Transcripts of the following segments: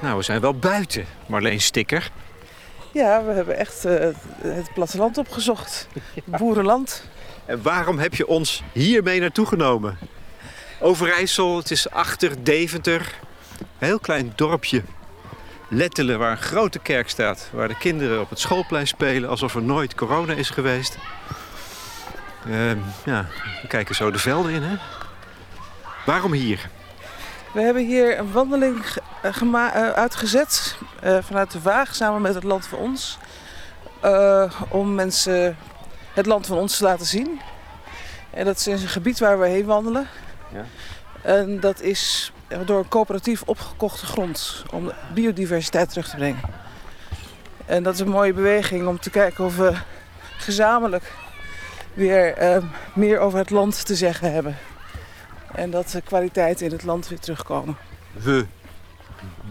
Nou, we zijn wel buiten, Marleen Sticker. Ja, we hebben echt uh, het platteland opgezocht. Boerenland. En waarom heb je ons hiermee naartoe genomen? Overijssel, het is achter Deventer. Een heel klein dorpje. Lettelen, waar een grote kerk staat. Waar de kinderen op het schoolplein spelen alsof er nooit corona is geweest. Uh, ja, we kijken zo de velden in, hè? Waarom hier? We hebben hier een wandeling uitgezet uh, vanuit de Waag samen met het Land van Ons. om mensen het Land van Ons te laten zien. En dat is een gebied waar we heen wandelen. Ja. En dat is door een coöperatief opgekochte grond om de biodiversiteit terug te brengen. En dat is een mooie beweging om te kijken of we gezamenlijk weer uh, meer over het land te zeggen hebben. En dat de kwaliteiten in het land weer terugkomen. We,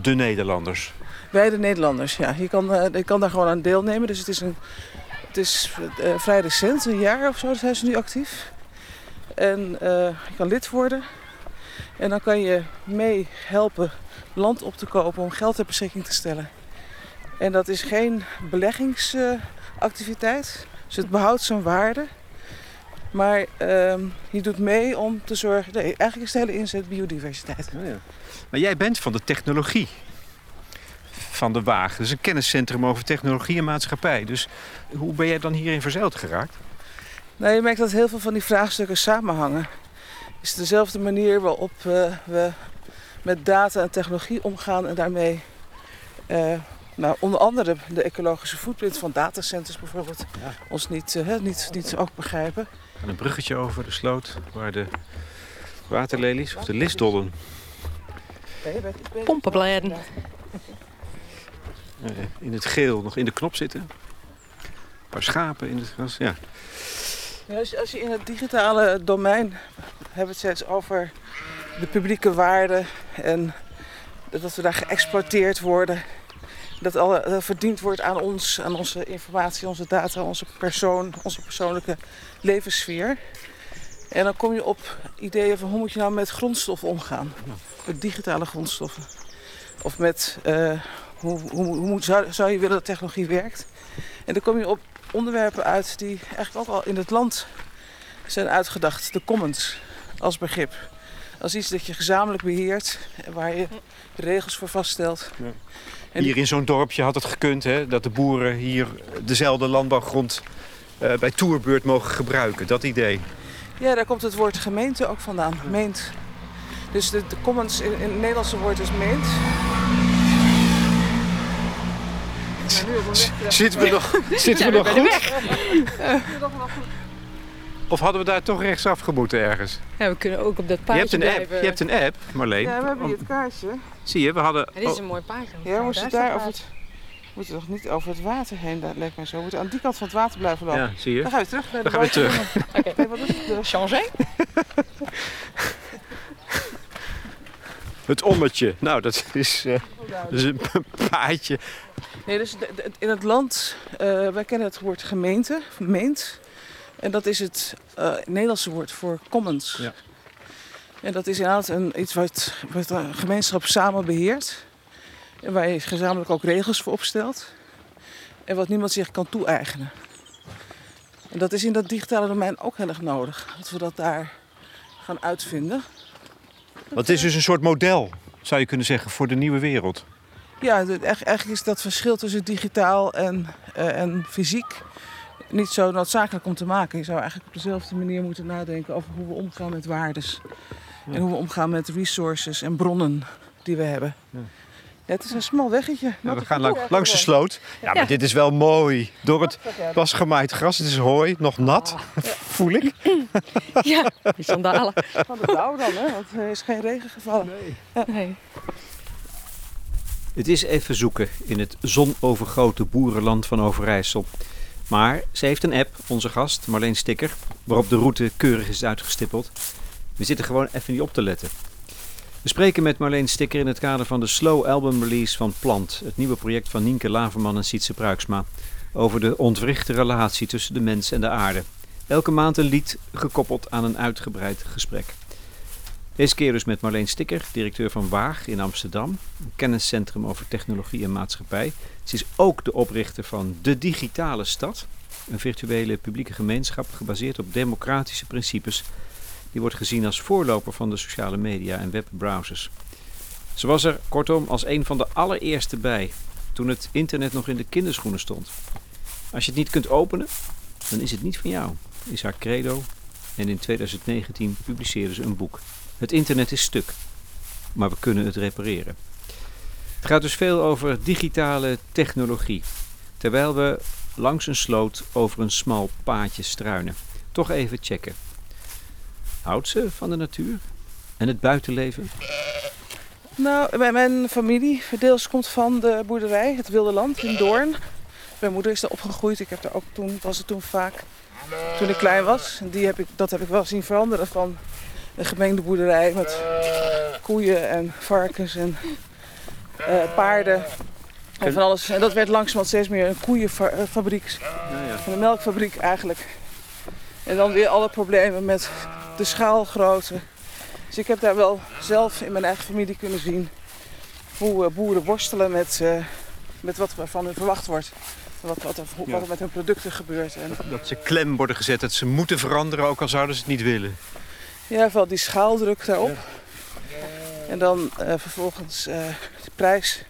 de Nederlanders. Wij de Nederlanders, ja. Je kan, uh, je kan daar gewoon aan deelnemen. Dus het is, een, het is uh, vrij recent, een jaar of zo zijn ze nu actief. En je kan lid worden. En dan kan je mee helpen land op te kopen om geld ter beschikking te stellen. En dat is geen beleggingsactiviteit. dus het behoudt zijn waarde. Maar uh, je doet mee om te zorgen... Nee, eigenlijk is de hele inzet biodiversiteit. Oh ja. Maar jij bent van de technologie van de Waag. Dus een kenniscentrum over technologie en maatschappij. Dus hoe ben jij dan hierin verzeild geraakt? Nou, je merkt dat heel veel van die vraagstukken samenhangen. Het is dezelfde manier waarop uh, we met data en technologie omgaan... en daarmee uh, nou, onder andere de ecologische footprint van datacenters bijvoorbeeld... Ja. ons niet, uh, niet, niet ook begrijpen een bruggetje over de sloot waar de waterlelies of de lisdollen. Pompenbladen. Eh, in het geel nog in de knop zitten. Een paar schapen in het gras, ja. ja als, je, als, je, in het digitale domein hebben het steeds over de publieke waarde en dat we daar geëxploiteerd worden. Dat al verdiend wordt aan ons, aan onze informatie, onze data, onze persoon, onze persoonlijke levenssfeer. En dan kom je op ideeën van hoe moet je nou met grondstoffen omgaan. Met digitale grondstoffen. Of met uh, hoe, hoe, hoe zou, zou, je willen dat technologie werkt. En dan kom je op onderwerpen uit die eigenlijk ook al in het land zijn uitgedacht. De commons als begrip. Als iets dat je gezamenlijk beheert en waar je regels voor vaststelt. Ja. Hier in zo'n dorpje had het gekund hè, dat de boeren hier dezelfde landbouwgrond uh, bij toerbeurt mogen gebruiken. Dat idee. Ja, daar komt het woord gemeente ook vandaan. Meent. Dus de, de commons in, in, het Nederlandse woord is meent. Zitten we nog, zitten we nog goed? Of hadden we daar toch rechtsaf gemoeten ergens? Ja, we kunnen ook op dat paadje je hebt een App, je hebt een app, Marleen. Ja, we hebben hier het kaartje. Zie je, we hadden... dit is een mooi paadje. Ja, we moesten daar over het... We moeten toch niet over het water heen, dat lijkt mij zo. We moeten aan die kant van het water blijven lopen. Ja, zie je. Dan gaan we terug. Dan gaan we terug. Oké, okay. wat is het? Changer? het ommetje. Nou, dat is, uh, dat is een paadje. Nee, dus in het land, uh, wij kennen het woord gemeente, meent. En dat is het uh, Nederlandse woord voor commons. Ja. En dat is inderdaad een, iets wat, wat een gemeenschap samen beheert. En waar je gezamenlijk ook regels voor opstelt. En wat niemand zich kan toe-eigenen. En dat is in dat digitale domein ook heel erg nodig. Dat we dat daar gaan uitvinden. Wat is dus een soort model, zou je kunnen zeggen, voor de nieuwe wereld? Ja, eigenlijk is dat verschil tussen digitaal en, uh, en fysiek niet zo noodzakelijk om te maken. Je zou eigenlijk op dezelfde manier moeten nadenken over hoe we omgaan met waardes. En hoe we omgaan met resources en bronnen die we hebben. Ja. Ja, het is een smal weggetje. Ja, we gaan langs de sloot. Ja, maar dit is wel mooi. Door het pas gemaaid gras. Het is hooi, nog nat. Voel ik. Ja, die sandalen. Van de dauw dan, hè? Want er is geen regen gevallen. Nee. nee. Het is even zoeken in het zonovergrote boerenland van Overijssel. Maar ze heeft een app, onze gast Marleen Sticker, waarop de route keurig is uitgestippeld. We zitten gewoon even niet op te letten. We spreken met Marleen Sticker in het kader van de Slow Album Release van Plant, het nieuwe project van Nienke Laverman en Sietse Pruiksma, over de ontwrichte relatie tussen de mens en de aarde. Elke maand een lied gekoppeld aan een uitgebreid gesprek. Deze keer dus met Marleen Stikker, directeur van Waag in Amsterdam. Een kenniscentrum over technologie en maatschappij. Ze is ook de oprichter van De Digitale Stad. Een virtuele publieke gemeenschap gebaseerd op democratische principes. Die wordt gezien als voorloper van de sociale media en webbrowsers. Ze was er kortom als een van de allereerste bij toen het internet nog in de kinderschoenen stond. Als je het niet kunt openen, dan is het niet van jou, is haar credo. En in 2019 publiceerde ze een boek. Het internet is stuk, maar we kunnen het repareren. Het gaat dus veel over digitale technologie. Terwijl we langs een sloot over een smal paadje struinen. Toch even checken. Houdt ze van de natuur en het buitenleven? Nou, mijn- familie deels komt van de boerderij, het Wilde Land in Doorn. Mijn moeder is daar opgegroeid. Ik heb daar ook toen, was er toen vaak, toen ik klein was. Die heb ik, dat heb ik wel zien veranderen van een gemengde boerderij met koeien en varkens en paarden. En van alles. En dat werd langzamerhand steeds meer een koeienfabriek. Een melkfabriek eigenlijk. En dan weer alle problemen met de schaalgrootte. Dus ik heb daar wel zelf in mijn eigen familie kunnen zien hoe eh, boeren worstelen met, eh, met wat van hun verwacht wordt. Wat, wat, er, er met hun producten gebeurt. En Dat ze klem worden gezet, dat ze moeten veranderen, ook al zouden ze het niet willen. ja, vooral die schaaldruk daarop. En dan eh, vervolgens eh, de prijs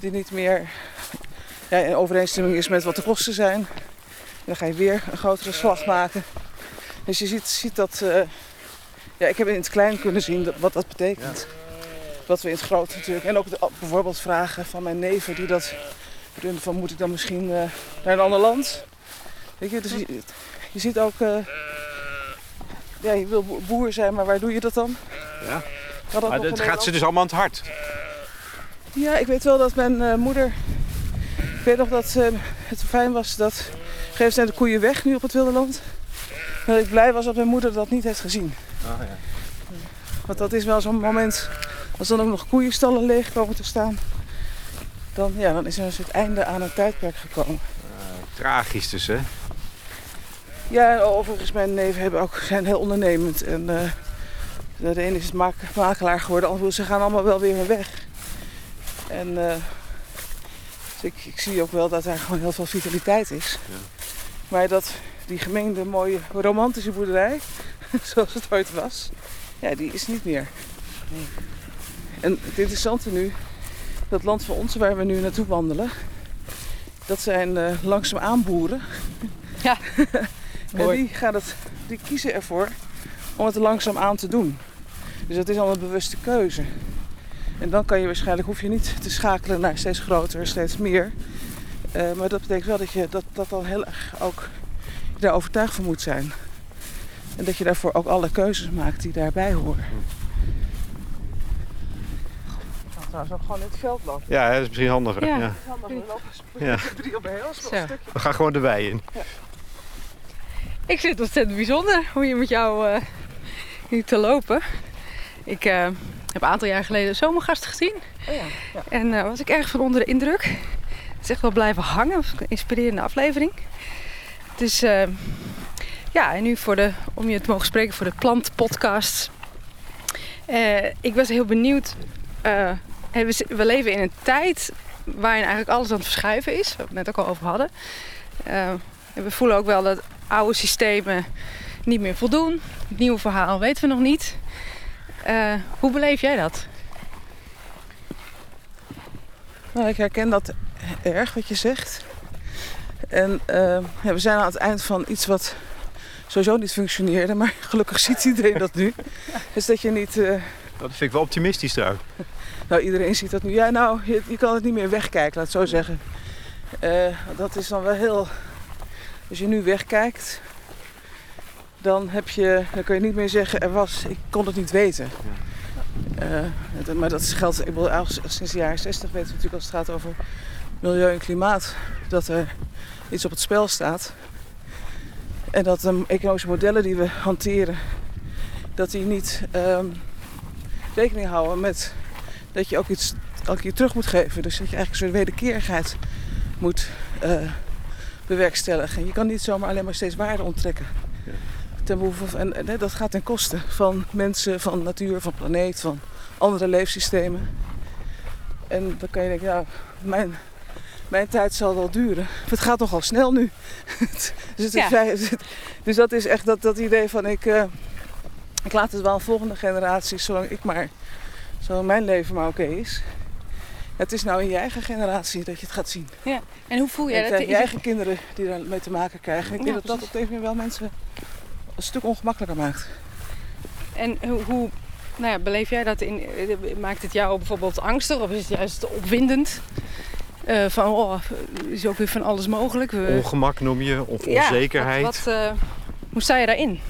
die niet meer ja, in overeenstemming is met wat de kosten zijn. Dan ga je weer een grotere slag maken. Dus je ziet, ziet dat... eh, ja, ik heb in het klein kunnen zien wat dat betekent. Wat we in het groot natuurlijk. En ook de- bijvoorbeeld vragen van mijn neven die dat doen van moet ik dan misschien naar een ander land? Weet je, dus je, ziet ook... ja, je wil bo- boer zijn, maar waar doe je dat dan? Ja. Had Maar dat gaat ze dus allemaal aan het hart. Ja, ik weet wel dat mijn eh, moeder... Ik weet nog dat eh, het fijn was dat... Moment zijn de koeien weg nu op het wilde land. Dat ik blij was dat mijn moeder dat niet heeft gezien. Want dat is wel zo'n moment... Als dan ook nog koeienstallen leeg komen te staan... Dan, ja, dan is er een soort einde aan een tijdperk gekomen. Tragisch dus, hè? Ja, en overigens, mijn neven hebben ook, zijn heel ondernemend. En eh, de ene is mak- makelaar geworden, de andere ze gaan allemaal wel weer hun weg. En eh, dus ik, ik zie ook wel dat daar gewoon heel veel vitaliteit is. Maar dat die gemengde, mooie, romantische boerderij, zoals het ooit was, ja, die is niet meer. En het interessante nu, dat land van ons waar we nu naartoe wandelen, dat zijn eh langzaam aanboeren. Ja. En Mooi. die, gaan het, die kiezen ervoor om het er langzaam aan te doen. Dus dat is al een bewuste keuze. En dan kan je waarschijnlijk, hoef je niet te schakelen naar steeds groter, steeds meer. Eh, maar dat betekent wel dat je dat, dat dan heel erg ook je daar overtuigd van moet zijn. En dat je daarvoor ook alle keuzes maakt die daarbij horen. Ik trouwens ook gewoon in het veld lopen. Ja, dat is misschien handiger. Ja. Ja. Handig, we lopen Ja. drie op een heel stukje. We gaan gewoon de wei in. Ik vind het ontzettend bijzonder hoe je met jou eh, hier te lopen. Ik eh, heb een aantal jaar geleden Zomergast gezien. Oh ja, ja. En eh, was ik erg van onder de indruk. Het is echt wel blijven hangen. Een inspirerende aflevering. Dus eh, ja, en nu voor de, om je te mogen spreken voor de plantpodcast. Ik was heel benieuwd. we, we leven in een tijd waarin eigenlijk alles aan het verschuiven is. Waar we het net ook al over hadden. En we voelen ook wel dat oude systemen niet meer voldoen. Het nieuwe verhaal weten we nog niet. Eh, hoe beleef jij dat? Nou, ik herken dat erg wat je zegt. En eh, ja, we zijn aan het eind van iets wat sowieso niet functioneerde, maar gelukkig ziet iedereen dat nu. Dus dat je niet, eh, Dat vind ik wel optimistisch trouwens. nou iedereen ziet dat nu. Ja, nou, je, je kan het niet meer wegkijken, laat het zo zeggen. Eh, dat is dan wel heel. Als je nu wegkijkt, dan, heb je, dan kun je niet meer zeggen, er was, ik kon het niet weten. Eh, maar dat geldt, ik bedoel, sinds de jaren 60 weten we natuurlijk als het gaat over milieu en klimaat, dat er iets op het spel staat. En dat de economische modellen die we hanteren, dat die niet ehm, rekening houden met dat je ook iets elke keer terug moet geven. Dus dat je eigenlijk een soort wederkerigheid moet eh, bewerkstelligen. Je kan niet zomaar alleen maar steeds waarde onttrekken. Ten behoeve van, en, dat gaat ten koste van mensen, van natuur, van planeet, van andere leefsystemen. En dan kan je denken, ja, mijn, mijn tijd zal wel duren. Het gaat nogal snel nu. dus, het is Ja. vrij- dus dat is echt dat, dat idee van ik, eh, ik laat het wel aan volgende generaties, zolang ik maar, zolang mijn leven maar oké is. Het is nou in je eigen generatie dat je het gaat zien. En hoe voel jij het dat? zijn je eigen kinderen die daarmee te maken krijgen. Ik Ja, denk dat dat op manier wel mensen een stuk ongemakkelijker maakt. En hoe, hoe nou ja, beleef jij dat? In, maakt het jou bijvoorbeeld angstig of is het juist opwindend? Eh, van, oh, is ook weer van alles mogelijk. We, Ongemak noem je, of Ja, onzekerheid. Wat, wat, eh, hoe sta je daarin?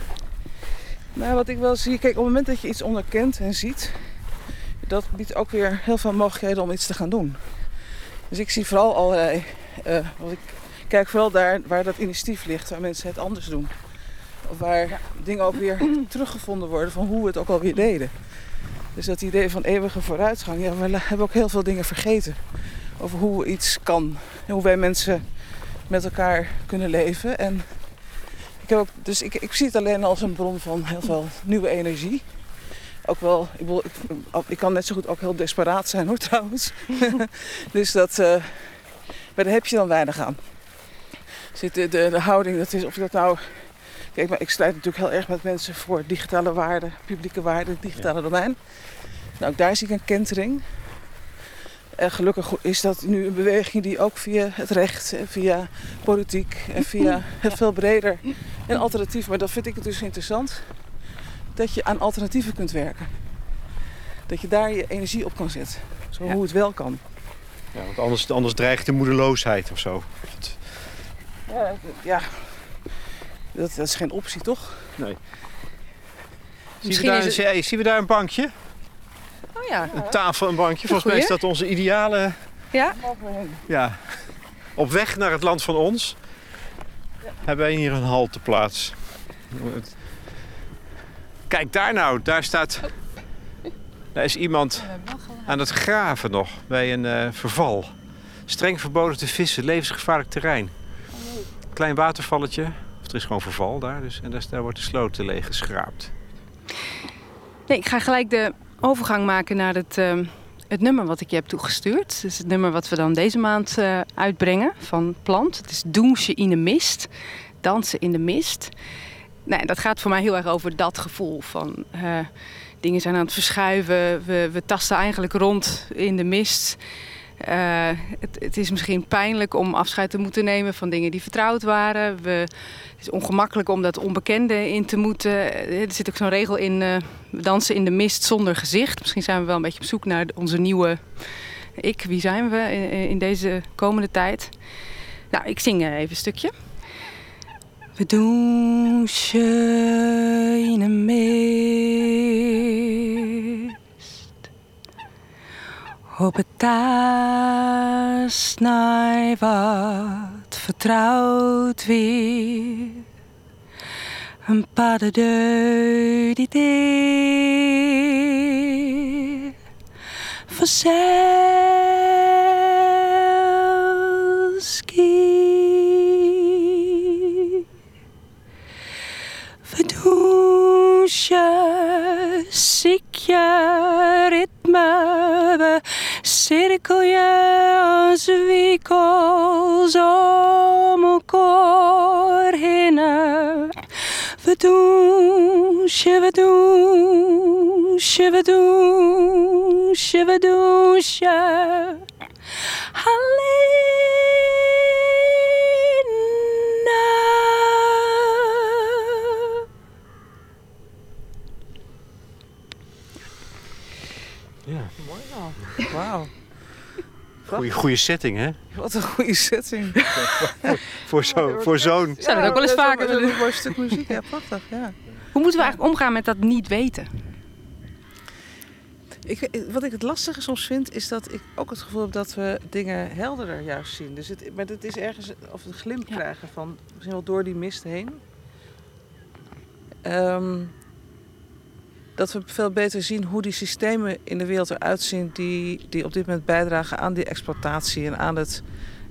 Nou, wat ik wel zie, kijk, op het moment dat je iets onderkent en ziet, dat biedt ook weer heel veel mogelijkheden om iets te gaan doen. Dus ik zie vooral allerlei, eh, wat ik kijk vooral daar waar dat initiatief ligt, waar mensen het anders doen. Of waar dingen ook weer teruggevonden worden van hoe we het ook alweer deden. Dus dat idee van eeuwige vooruitgang, ja, we hebben ook heel veel dingen vergeten. Over hoe iets kan en hoe wij mensen met elkaar kunnen leven. En ik heb ook, dus ik, ik zie het alleen als een bron van heel veel nieuwe energie. Ook wel, ik, bedoel, ik, ik kan net zo goed ook heel desperaat zijn hoor trouwens. dus dat, eh, maar daar heb je dan weinig aan. Zit de, de, de houding, dat is of je dat nou. Kijk, maar ik strijd natuurlijk heel erg met mensen voor digitale waarden, publieke waarden, het digitale domein. Nou, ook daar zie ik een kentering. En gelukkig is dat nu een beweging die ook via het recht, en via politiek en via heel veel breder en alternatief. Maar dat vind ik het dus interessant. Dat je aan alternatieven kunt werken. Dat je daar je energie op kan zetten. Zo Ja. hoe het wel kan. Ja, want anders, anders dreigt de moedeloosheid of zo. Ja, ja. Dat, dat is geen optie toch? Zien we, Misschien daar, is het- hey, zien we daar een bankje? Oh ja. Een tafel, een bankje. Volgens mij is dat onze ideale... Ja? Ja, op weg naar het land van ons hebben wij hier een halteplaats. Kijk daar nou, daar staat... Daar is iemand aan het graven nog bij een eh, verval. Streng verboden te vissen, levensgevaarlijk terrein. Klein watervalletje, er is gewoon verval daar, dus, en daar, wordt de sloot leeg geschraapt. Nee, ik ga gelijk de overgang maken naar het, ehm, het nummer wat ik je heb toegestuurd. Dus het nummer wat we dan deze maand eh, uitbrengen van Plant. Het is Doensje in de mist. Dansen in de mist. Dat gaat voor mij heel erg over dat gevoel van eh, dingen zijn aan het verschuiven. We, we tasten eigenlijk rond in de mist. Eh, het, het is misschien pijnlijk om afscheid te moeten nemen van dingen die vertrouwd waren. We, het is ongemakkelijk om dat onbekende in te moeten. Eh, Er zit ook zo'n regel in, eh, we dansen in de mist zonder gezicht. Misschien zijn we wel een beetje op zoek naar onze nieuwe ik. Wie zijn we in, deze komende tijd? Nou, ik zing eh, even een stukje. We douchen in een mist. Op het taas naar wat vertrouwd weer. Een pas de dit is. Vanzelfski. Douchen, ziek je ritme, we cirkelje ons wiekels om elkaar heen. We douchen, we douchen, we douchen, we douchen. Alleen. Goeie, goeie setting, hè? Wat een goede setting. Voor zo- voor zo'n... Zou dat ook wel eens vaker een mooi stuk muziek. Ja, prachtig. Ja. Hoe moeten we eigenlijk omgaan met dat niet weten? Ik, wat ik het lastige soms vind, is dat ik ook het gevoel heb dat we dingen helderder juist zien. Dus het, maar het is ergens of een glimp Ja. krijgen van misschien wel door die mist heen. Ehm, dat we veel beter zien hoe die systemen in de wereld eruit zien die, die op dit moment bijdragen aan die exploitatie en aan het,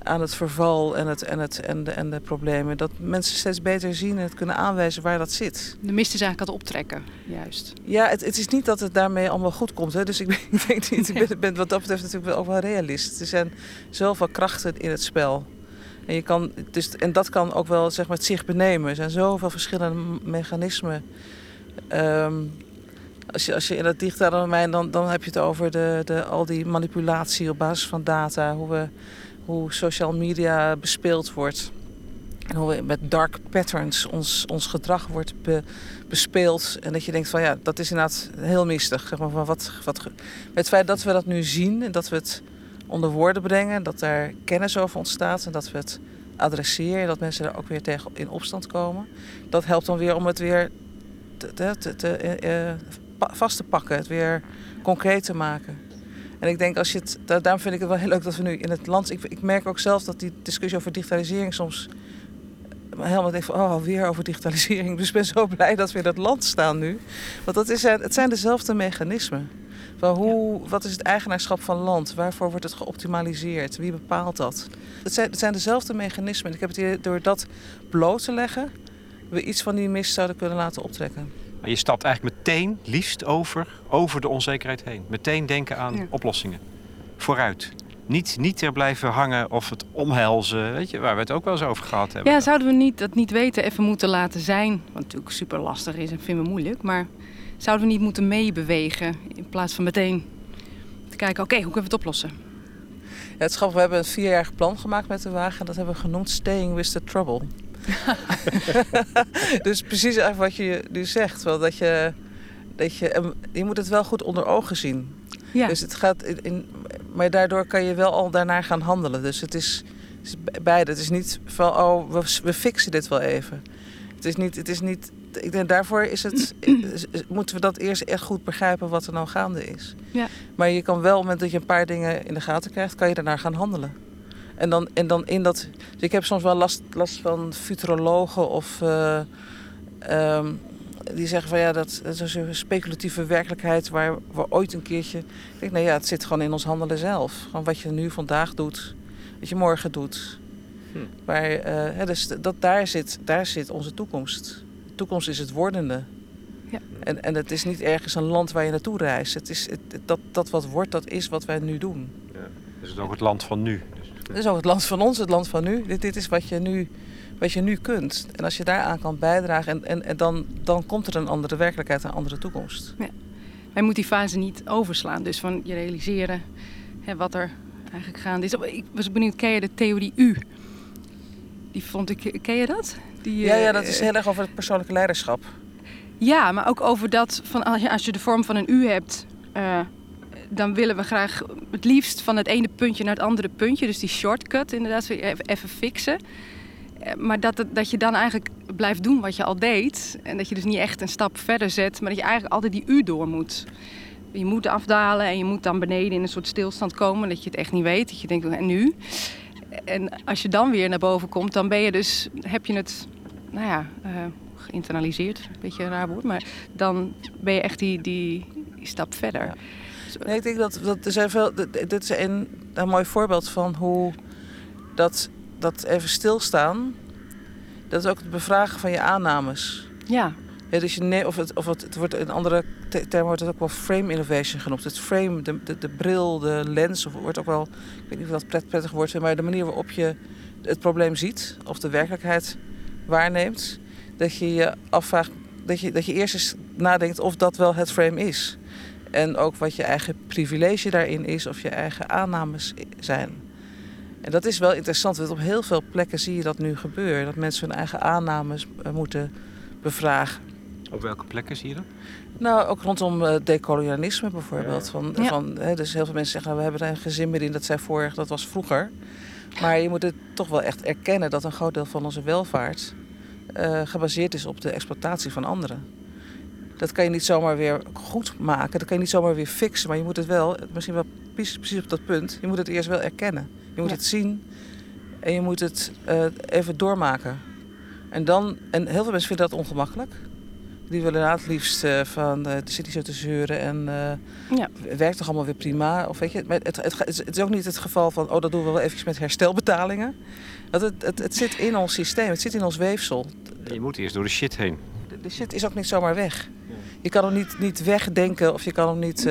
aan het verval en, het, en, het, en, de, en de problemen. Dat mensen steeds beter zien en het kunnen aanwijzen waar dat zit. De mist is eigenlijk aan het optrekken, juist. Ja, het, het is niet dat het daarmee allemaal goed komt. Hè? Dus ik ben, ik denk niet, ik ben, ben wat dat betreft natuurlijk wel ook wel realist. Er zijn zoveel krachten in het spel. En, je kan, dus, en dat kan ook wel zeg maar, het zich benemen. Er zijn zoveel verschillende mechanismen. Ehm, als, je, als je in dat digitale domein, dan, dan heb je het over de, de, al die manipulatie op basis van data. Hoe, we, hoe social media bespeeld wordt. En hoe we met dark patterns ons, ons gedrag wordt be, bespeeld. En dat je denkt van ja, dat is inderdaad heel mistig. Zeg maar, van wat, wat, het feit dat we dat nu zien en dat we het onder woorden brengen, dat daar kennis over ontstaat en dat we het adresseren, dat mensen er ook weer tegen in opstand komen. Dat helpt dan weer om het weer te, te, te, uh, vast te pakken, het weer concreet te maken. En ik denk als je het, daarom vind ik het wel heel leuk dat we nu in het land. Ik, ik merk ook zelf dat die discussie over digitalisering soms helemaal denk van, oh, weer over digitalisering. Dus ik ben zo blij dat we in dat land staan nu. Want dat is, het zijn dezelfde mechanismen. Van hoe, wat is het eigenaarschap van land? Waarvoor wordt het geoptimaliseerd? Wie bepaalt dat? Het zijn, het zijn dezelfde mechanismen. Ik heb het hier door dat bloot te leggen, we iets van die mist zouden kunnen laten optrekken. Maar je stapt eigenlijk meteen, liefst over, over de onzekerheid heen. Meteen denken aan Ja. oplossingen. Vooruit. Niet, niet er blijven hangen of het omhelzen, weet je, waar we het ook wel eens over gehad hebben. Ja, zouden we niet dat niet weten even moeten laten zijn? Wat natuurlijk super lastig is en vinden we moeilijk. Maar zouden we niet moeten meebewegen in plaats van meteen te kijken, oké, hoe kunnen we het oplossen? Ja, het is grappig, we hebben een vierjarig plan gemaakt met de wagen. En dat hebben we genoemd Staying with the Trouble. dus precies eigenlijk wat je nu zegt. Wel dat je, dat je, je moet het wel goed onder ogen zien. Ja, Dus het gaat in, in- maar daardoor kan je wel al daarnaar gaan handelen. Dus het is, het is be- beide. Het is niet van, oh, we, we fixen dit wel even. Het is niet, het is niet ik denk daarvoor is het, moeten we dat eerst echt goed begrijpen wat er nou gaande is. Ja. Maar je kan wel, op het moment dat je een paar dingen in de gaten krijgt, kan je daarnaar gaan handelen. En dan, en dan in dat. Dus ik heb soms wel last, last van futurologen of. eh, ehm, die zeggen van ja, dat, dat is een speculatieve werkelijkheid waar we ooit een keertje. Ik denk, nou ja, het zit gewoon in ons handelen zelf. Gewoon wat je nu vandaag doet, wat je morgen doet. Hm. Maar eh, hè, dus dat, daar, zit, daar zit onze toekomst. De toekomst is het wordende. Ja. En, en het is niet ergens een land waar je naartoe reist. Het is, het, dat, dat wat wordt, dat is wat wij nu doen. Dus het is ook het land van nu. Het is ook het land van ons, het land van nu. Dit, dit is wat je nu, wat je nu kunt. En als je daaraan kan bijdragen, en, en, en dan, dan komt er een andere werkelijkheid, een andere toekomst. Wij moeten die fase niet overslaan. Dus van je realiseren hè, wat er eigenlijk gaande is. Ik was benieuwd, ken je de theorie U? Die vond ik, ken je dat? Die, Ja, ja, eh, dat is heel erg over het persoonlijke leiderschap. Ja, maar ook over dat van als je, als je de vorm van een U hebt, eh, dan willen we graag het liefst van het ene puntje naar het andere puntje. Dus die shortcut inderdaad even, fixen. Eh, Maar dat, het- dat je dan eigenlijk blijft doen wat je al deed. En dat je dus niet echt een stap verder zet, maar dat je eigenlijk altijd die U door moet. Je moet afdalen en je moet dan beneden in een soort stilstand komen. Dat je het echt niet weet. Dat je denkt, en nu? En als je dan weer naar boven komt, dan ben je dus, heb je het, nou ja, eh, geïnternaliseerd. Een beetje een raar woord. Maar dan ben je echt die, die, stap verder. Nee, ik denk dat, dat er zijn veel. dit- is een, een mooi voorbeeld van hoe dat, dat even stilstaan. Dat is ook het bevragen van je aannames. Ja, Ja, dus je of het, of het, het wordt in andere te- termen wordt het ook wel frame innovation genoemd. Het frame, de, de, de bril, de lens, of wordt ook wel, ik weet niet of dat pret, prettig woord is, maar de manier waarop je het probleem ziet of de werkelijkheid waarneemt. Dat je je afvraagt, dat je, dat je eerst eens nadenkt of dat wel het frame is. En ook wat je eigen privilege daarin is of je eigen aannames zijn. En dat is wel interessant, want op heel veel plekken zie je dat nu gebeuren. Dat mensen hun eigen aannames eh, moeten bevragen. Op welke plekken zie je dat? Nou, ook rondom eh, decolonialisme bijvoorbeeld. Ja. Van, Ja. van, hè, dus heel veel mensen zeggen, nou, we hebben er geen zin meer in, dat zei vorig, dat was vroeger. Maar je moet het toch wel echt erkennen dat een groot deel van onze welvaart eh, gebaseerd is op de exploitatie van anderen. Dat kan je niet zomaar weer goed maken, dat kan je niet zomaar weer fixen, maar je moet het wel, misschien wel precies, precies op dat punt, je moet het eerst wel erkennen. Je moet Ja. het zien en je moet het eh, even doormaken. En, dan, en heel veel mensen vinden dat ongemakkelijk. Die willen na het liefst uh, van uh, de city zo te zeuren en uh, ja. werkt toch allemaal weer prima. Of weet je, maar het, het, het, is ook niet het geval van, oh dat doen we wel even met herstelbetalingen. Dat het, het, het zit in ons systeem, het zit in ons weefsel. Je moet eerst door de shit heen. De, de shit is ook niet zomaar weg. Je kan hem niet, niet wegdenken of je kan hem niet...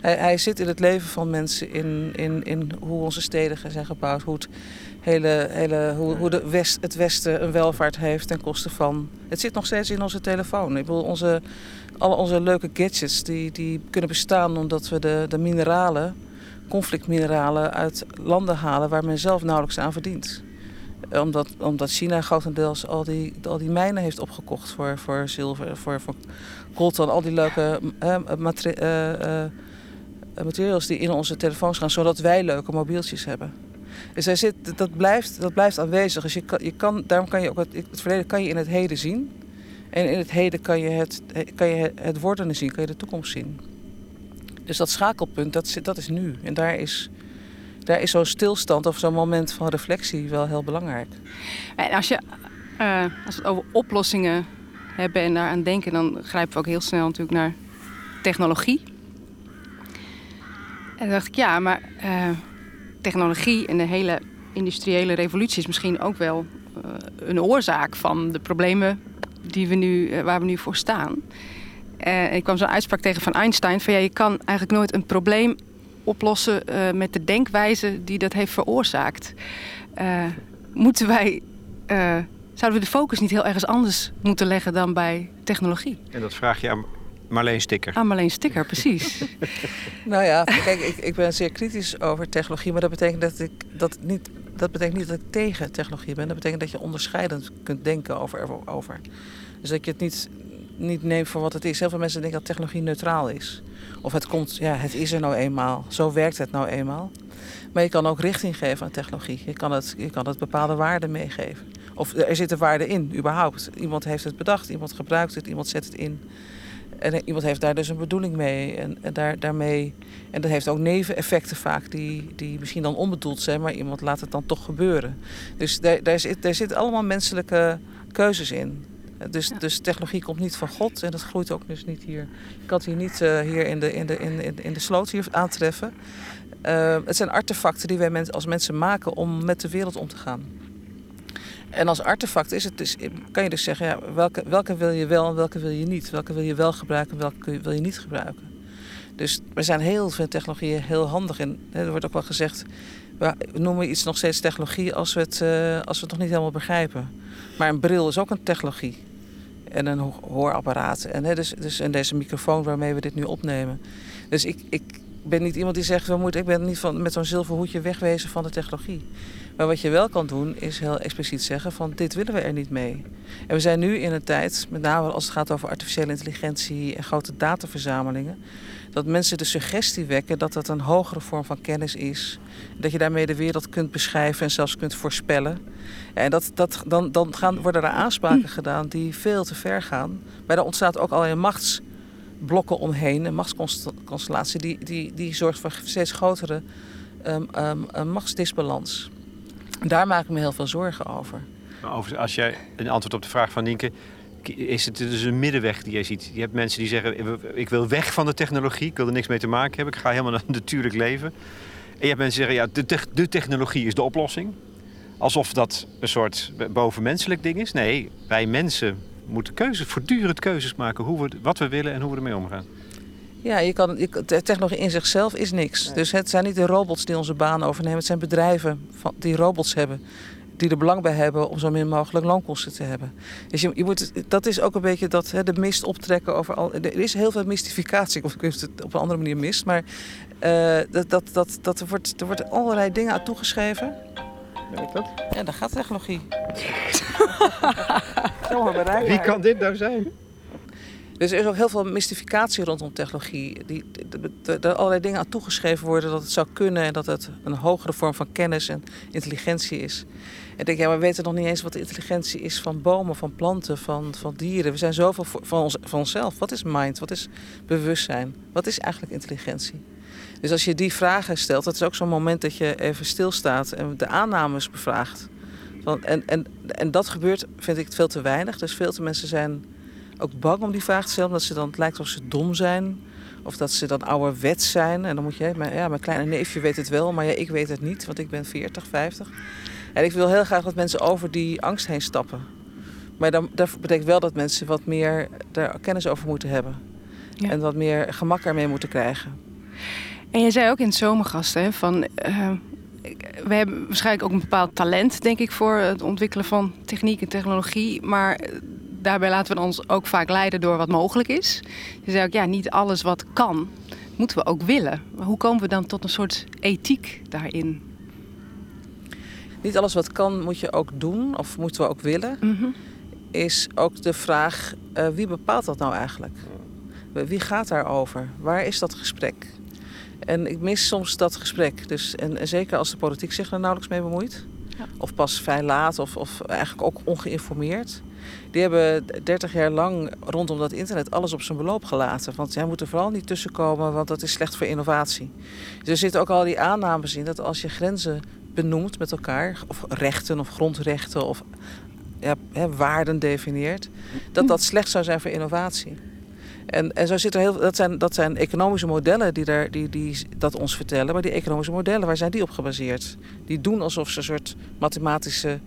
hij, hij, zit in het leven van mensen, in, in, in hoe onze steden zijn gebouwd, hoe het hele, hele, hoe, hoe de West, het Westen een welvaart heeft ten koste van. Het zit nog steeds in onze telefoon. Ik bedoel, onze, alle onze leuke gadgets die, die kunnen bestaan omdat we de, de mineralen, conflictmineralen, uit landen halen waar men zelf nauwelijks aan verdient. Omdat, omdat China grotendeels al die, al die mijnen heeft opgekocht voor, voor zilver, voor, voor coltan, al die leuke uh, uh, materials die in onze telefoons gaan, zodat wij leuke mobieltjes hebben. Dus hij zit, dat, blijft, dat blijft aanwezig. Dus je kan, je kan, daarom kan je ook het, het verleden kan je in het heden zien. En in het heden kan je het, kan je het worden zien, kan je de toekomst zien. Dus dat schakelpunt, dat, dat is nu. En daar is, daar is zo'n stilstand of zo'n moment van reflectie wel heel belangrijk. En als, je, uh, als we het over oplossingen hebben en daaraan denken, dan grijpen we ook heel snel natuurlijk naar technologie. En dan dacht ik, ja, maar uh, technologie en de hele industriële revolutie is misschien ook wel uh, een oorzaak van de problemen die we nu, waar we nu voor staan. Ik kwam zo'n uitspraak tegen van Einstein: van ja, je kan eigenlijk nooit een probleem oplossen met de denkwijze die dat heeft veroorzaakt. moeten wij, zouden we de focus niet heel ergens anders moeten leggen dan bij technologie? En dat vraag je aan Marleen Sticker. Ah, Marleen Sticker, precies. nou ja, kijk, ik, ik ben zeer kritisch over technologie, maar dat betekent dat ik dat niet. Dat betekent niet dat ik tegen technologie ben. Dat betekent dat je onderscheidend kunt denken over. over. Dus dat je het niet, niet neemt voor wat het is. Heel veel mensen denken dat technologie neutraal is. Of het komt, ja, het is er nou eenmaal. Zo werkt het nou eenmaal. Maar je kan ook richting geven aan technologie. Je kan het, je kan het bepaalde waarden meegeven. Of er zitten waarden in, überhaupt. Iemand heeft het bedacht, iemand gebruikt het, iemand zet het in. En iemand heeft daar dus een bedoeling mee. En, en, daar, daarmee, en dat heeft ook neveneffecten vaak, die, die misschien dan onbedoeld zijn, maar iemand laat het dan toch gebeuren. Dus daar, daar, zit, daar zitten allemaal menselijke keuzes in. Dus, dus technologie komt niet van God en dat groeit ook dus niet hier. Ik kan het hier niet uh, hier in de, in, de, in, in de sloot hier aantreffen. Uh, het zijn artefacten die wij als mensen maken om met de wereld om te gaan. En als artefact is het dus, kan je dus zeggen, ja, welke, welke wil je wel en welke wil je niet? Welke wil je wel gebruiken en welke wil je niet gebruiken? Dus er zijn heel veel technologieën heel handig in. Er wordt ook wel gezegd, we noemen iets nog steeds technologie als we, het, uh, als we het nog niet helemaal begrijpen. Maar een bril is ook een technologie. En een hoorapparaat. En, hè, dus, dus, en deze microfoon waarmee we dit nu opnemen. Dus ik, ik ben niet iemand die zegt, we moeten, ik ben niet van, met zo'n zilver hoedje wegwezen van de technologie. Maar wat je wel kan doen, is heel expliciet zeggen van dit willen we er niet mee. En we zijn nu in een tijd, met name als het gaat over artificiële intelligentie en grote dataverzamelingen, dat mensen de suggestie wekken dat dat een hogere vorm van kennis is. Dat je daarmee de wereld kunt beschrijven en zelfs kunt voorspellen. En dat, dat, dan, dan gaan, worden er aanspraken gedaan die veel te ver gaan. Maar er ontstaat ook al een machtsblokken omheen, een machtsconstellatie, die, die, die zorgt voor steeds grotere um, um, machtsdisbalans. Daar maak ik me heel veel zorgen over. over als jij een antwoord op de vraag van Nienke. Is het dus een middenweg die jij ziet? Je hebt mensen die zeggen: Ik wil weg van de technologie, ik wil er niks mee te maken hebben, ik ga helemaal naar een natuurlijk leven. En je hebt mensen die zeggen: ja, de, de technologie is de oplossing. Alsof dat een soort bovenmenselijk ding is. Nee, wij mensen moeten keuzes, voortdurend keuzes maken hoe we, wat we willen en hoe we ermee omgaan. Ja, je kan, de technologie in zichzelf is niks. Dus het zijn niet de robots die onze baan overnemen. Het zijn bedrijven van, die robots hebben. Die er belang bij hebben om zo min mogelijk loonkosten te hebben. Dus je, je moet, dat is ook een beetje dat, hè, de mist optrekken over al. Er is heel veel mystificatie, of ik het op een andere manier mist. Maar uh, dat, dat, dat, dat er, wordt, er wordt allerlei dingen aan toegeschreven. Weet dat? Ja, daar gaat technologie. Wie kan dit nou zijn? Dus er is ook heel veel mystificatie rondom technologie. Die, er allerlei dingen aan toegeschreven worden dat het zou kunnen en dat het een hogere vorm van kennis en intelligentie is. En ik denk, ja, we weten nog niet eens wat de intelligentie is van bomen, van planten, van, van dieren. We zijn zoveel van, ons, onszelf. Wat is mind? Wat is bewustzijn? Wat is eigenlijk intelligentie? Dus als je die vragen stelt, dat is ook zo'n moment dat je even stilstaat en de aannames bevraagt. en, en, en dat gebeurt, vind ik, veel te weinig. Dus veel te mensen zijn ook bang om die vraag te stellen, omdat ze dan het lijkt alsof ze dom zijn. Of dat ze dan ouderwets zijn. En dan moet je, maar ja, mijn kleine neefje weet het wel, maar ja, ik weet het niet, want ik ben 40, 50. En ik wil heel graag dat mensen over die angst heen stappen. Maar dan, dat betekent wel dat mensen wat meer daar kennis over moeten hebben. Ja. En wat meer gemak ermee moeten krijgen. En jij zei ook in het zomergasten hè, van... eh, we hebben waarschijnlijk ook een bepaald talent, denk ik, voor het ontwikkelen van techniek en technologie. Maar daarbij laten we ons ook vaak leiden door wat mogelijk is. Je zei ook, ja, niet alles wat kan, moeten we ook willen. Maar hoe komen we dan tot een soort ethiek daarin? Niet alles wat kan moet je ook doen, of moeten we ook willen. Mhm. Is ook de vraag, eh, wie bepaalt dat nou eigenlijk? Wie gaat daarover? Waar is dat gesprek? En ik mis soms dat gesprek. Dus, en, en zeker als de politiek zich er nauwelijks mee bemoeit. Ja. Of pas vrij laat, of, of eigenlijk ook ongeïnformeerd. Die hebben 30 jaar lang rondom dat internet alles op zijn beloop gelaten. Want zij moeten vooral niet tussenkomen, want dat is slecht voor innovatie. Dus er zitten ook al die aannames in dat als je grenzen benoemt met elkaar, of rechten of grondrechten of ja, hè, waarden definieert, dat dat slecht zou zijn voor innovatie. En, en zo zit er heel, dat, zijn, dat zijn economische modellen die, daar, die, die dat ons vertellen. Maar die economische modellen, waar zijn die op gebaseerd? Die doen alsof ze een soort mathematische,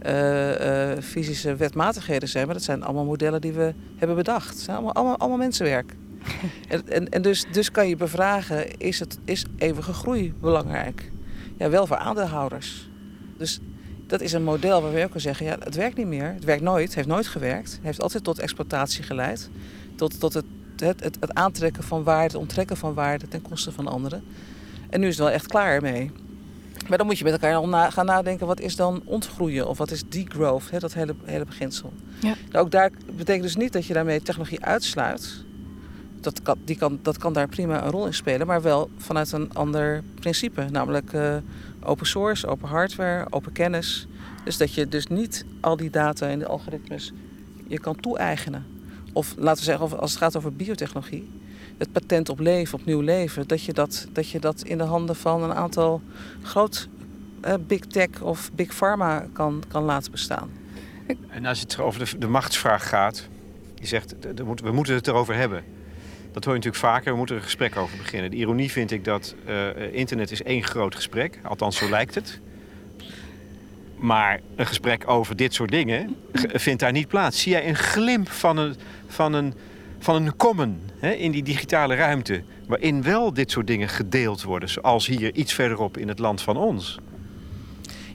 eh, eh, fysische wetmatigheden zijn. Maar dat zijn allemaal modellen die we hebben bedacht. Het zijn allemaal, allemaal, allemaal mensenwerk. en en, en dus, dus kan je bevragen, is, het, is eeuwige groei belangrijk? Ja, wel voor aandeelhouders. Dus dat is een model waar we ook kunnen zeggen, ja, het werkt niet meer. Het werkt nooit, het heeft nooit gewerkt. Het heeft altijd tot exploitatie geleid. Tot, tot het, het, het, het aantrekken van waarde, het onttrekken van waarde ten koste van anderen. En nu is het wel echt klaar mee. Maar dan moet je met elkaar al na, gaan nadenken, wat is dan ontgroeien? Of wat is degrowth, hè, dat hele, hele beginsel. Ja. Nou, ook daar betekent dus niet dat je daarmee technologie uitsluit. Dat kan, die kan, dat kan daar prima een rol in spelen, maar wel vanuit een ander principe. Namelijk eh, open source, open hardware, open kennis. Dus dat je dus niet al die data en de algoritmes je kan toe-eigenen. Of laten we zeggen, als het gaat over biotechnologie, het patent op leven, op nieuw leven, dat je dat, dat, je dat in de handen van een aantal groot eh, big tech of big pharma kan, kan laten bestaan. En als het over de, de machtsvraag gaat, je zegt we moeten het erover hebben. Dat hoor je natuurlijk vaker, we moeten er een gesprek over beginnen. De ironie vind ik dat eh, internet is één groot gesprek, althans zo lijkt het. Maar een gesprek over dit soort dingen vindt daar niet plaats. Zie jij een glimp van een, van een, van een common hè, in die digitale ruimte, waarin wel dit soort dingen gedeeld worden, zoals hier iets verderop in het land van ons?